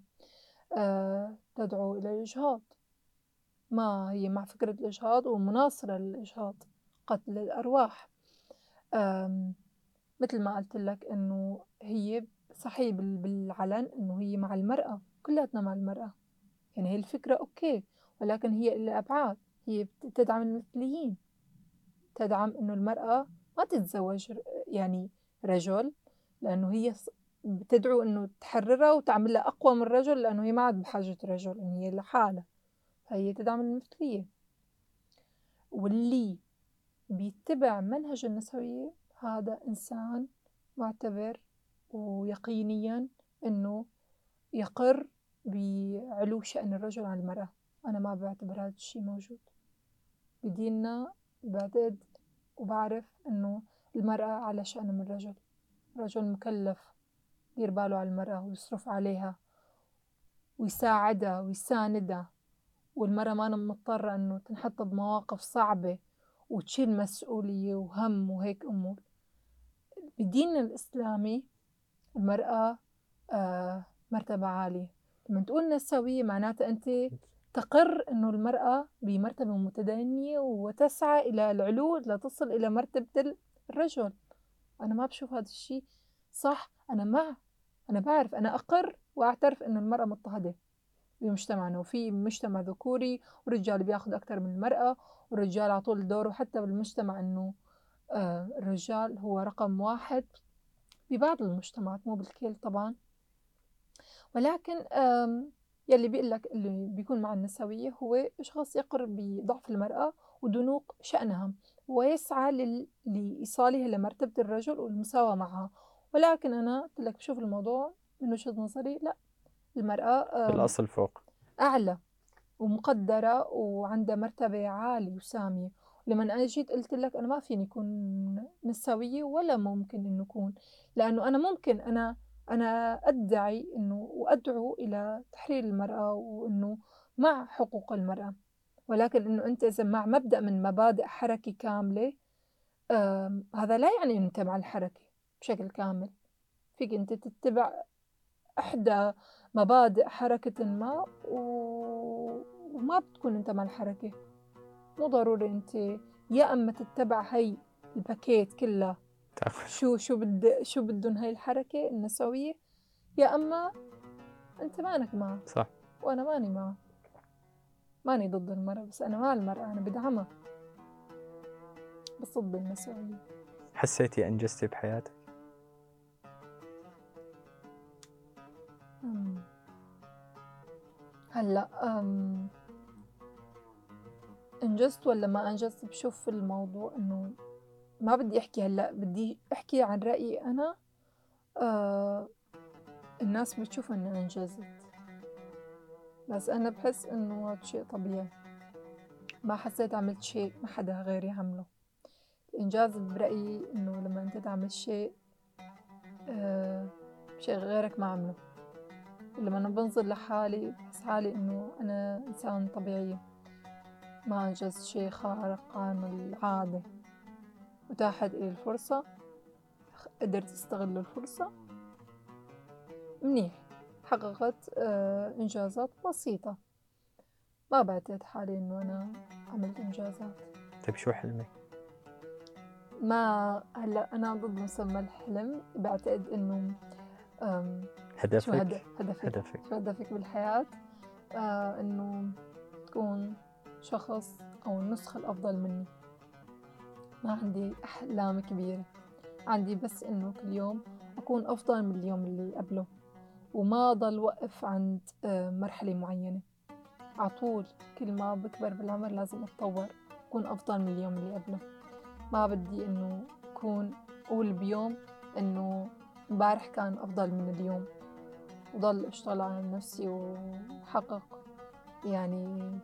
آه تدعو إلى الإجهاض. ما هي مع فكرة الإجهاض ومناصرة للإجهاض قتل الأرواح. مثل ما قلت لك إنه هي صحيح بالعلن إنه هي مع المرأة كلياتنا مع المرأة. يعني هي الفكرة أوكي ولكن هي إلى أبعاد هي تدعم المثليين. تدعم إنه المرأة ما تتزوج يعني رجل لأنه هي بتدعو إنه تحررها وتعملها أقوى من الرجل لأنه هي ما عاد بحاجة رجل إن هي لحالها. فهي تدعم المثلية. واللي بيتبع منهج النسوية هذا إنسان معتبر ويقينيا إنه يقر بعلو شأن الرجل عن المرأة. أنا ما بعتبر هذا الشيء موجود. بديننا بعتقد وبعرف إنه المرأة على شأن من الرجل. الرجل مكلف يدير باله على المرأة ويصرف عليها ويساعدها ويساندها. والمرأة ما مضطرة إنه تنحط بمواقف صعبة وتشيل مسؤولية وهم وهيك أمور. بديننا الإسلامي المرأة آه مرتبة عالية. لما تقول نسوية معناتها أنت تقر إنه المرأة بمرتبة متدنية وتسعى إلى العلو لتصل إلى مرتبة الرجل. أنا ما بشوف هذا الشيء. صح أنا مع أنا بعرف أنا أقر وأعترف إنه المرأة مضطهدة بمجتمعنا. وفي مجتمع ذكوري والرجال بياخذ أكثر من المرأة والرجال على طول دوره حتى بالمجتمع إنه آه الرجال هو رقم واحد. ببعض المجتمعات مو بالكل طبعا. ولكن يلي بيقول لك اللي بيكون مع النسوية هو شخص يقر بضعف المرأة ودنوق شأنها ويسعى لإيصالها لمرتبة الرجل والمساواة معها. ولكن أنا قلت لك بشوف الموضوع من وجهة نظري لا المرأة الأصل فوق. أعلى ومقدرة وعندها مرتبة عالية وسامية. لما أنا جيت قلت لك أنا ما فيني أكون نسوية ولا ممكن إنه أكون لأنه أنا ممكن أنا أنا أدعي إنه وأدعو إلى تحرير المرأة وإنه مع حقوق المرأة. ولكن إنه أنت إذا مع مبدأ من مبادئ حركة كاملة هذا لا يعني أنت مع الحركة بشكل كامل. فيك أنت تتبع إحدى مبادئ حركة ما و... وما بتكون أنت مع الحركة. مو ضروري أنت يا أما تتبع هي الباكيت كلها. شو شو بد شو بدهم هاي الحركة النسوية يا أما أنت مانك معه صح. وأنا ماني معه ماني ضد المرأة بس أنا مع المرأة أنا بدعمها. بس ضد المسؤولية حسيتي أنجزتي بحياتك؟ هلأ أم. انجزت ولا ما انجزت؟ بشوف الموضوع إنه ما بدي أحكي هلأ بدي أحكي عن رأيي أنا آه الناس بتشوف إني أنجزت. بس أنا بحس إنه هذا شيء طبيعي. ما حسيت عملت شيء ما حدا غيري عمله. الإنجاز برأيي إنه لما أنت تعمل شيء آه شيء غيرك ما عمله. ولما أنا بنظر لحالي بحس حالي إنه أنا إنسان طبيعية. ما أنجزت شي خارق عن العادة. أتاحت إلي الفرصة قدرت أستغل الفرصة. منيح حققت آه، إنجازات بسيطة. ما بعتقد حالي إنه أنا عملت إنجازات. طيب شو حلمك؟ ما هلأ أنا ضد مسمى الحلم. بعتقد إنه أم، شو هدفك؟ هدف هدفك؟ هدفك. شو هدفك بالحياة؟ آه إنه تكون شخص أو النسخة الأفضل مني. ما عندي أحلام كبيرة. عندي بس إنه كل يوم أكون أفضل من اليوم اللي قبله وما ضل وقف عند آه مرحلة معينة. عطول كل ما بكبر بالعمر لازم أتطور أكون أفضل من اليوم اللي قبله. ما بدي إنه أكون أقول بيوم إنه امبارح كان أفضل من اليوم. وضل أشتغل على نفسي وحقق يعني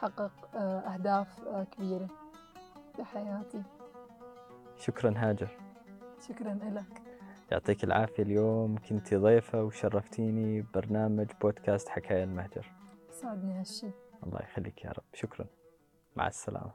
حقق آه، أهداف آه، كبيرة بحياتي شكرا هاجر. شكرا لك يعطيك العافية اليوم كنتي ضيفة وشرفتيني ببرنامج بودكاست حكاية المهجر. ساعدني هالشي. الله يخليك يا رب. شكرا. مع السلامة.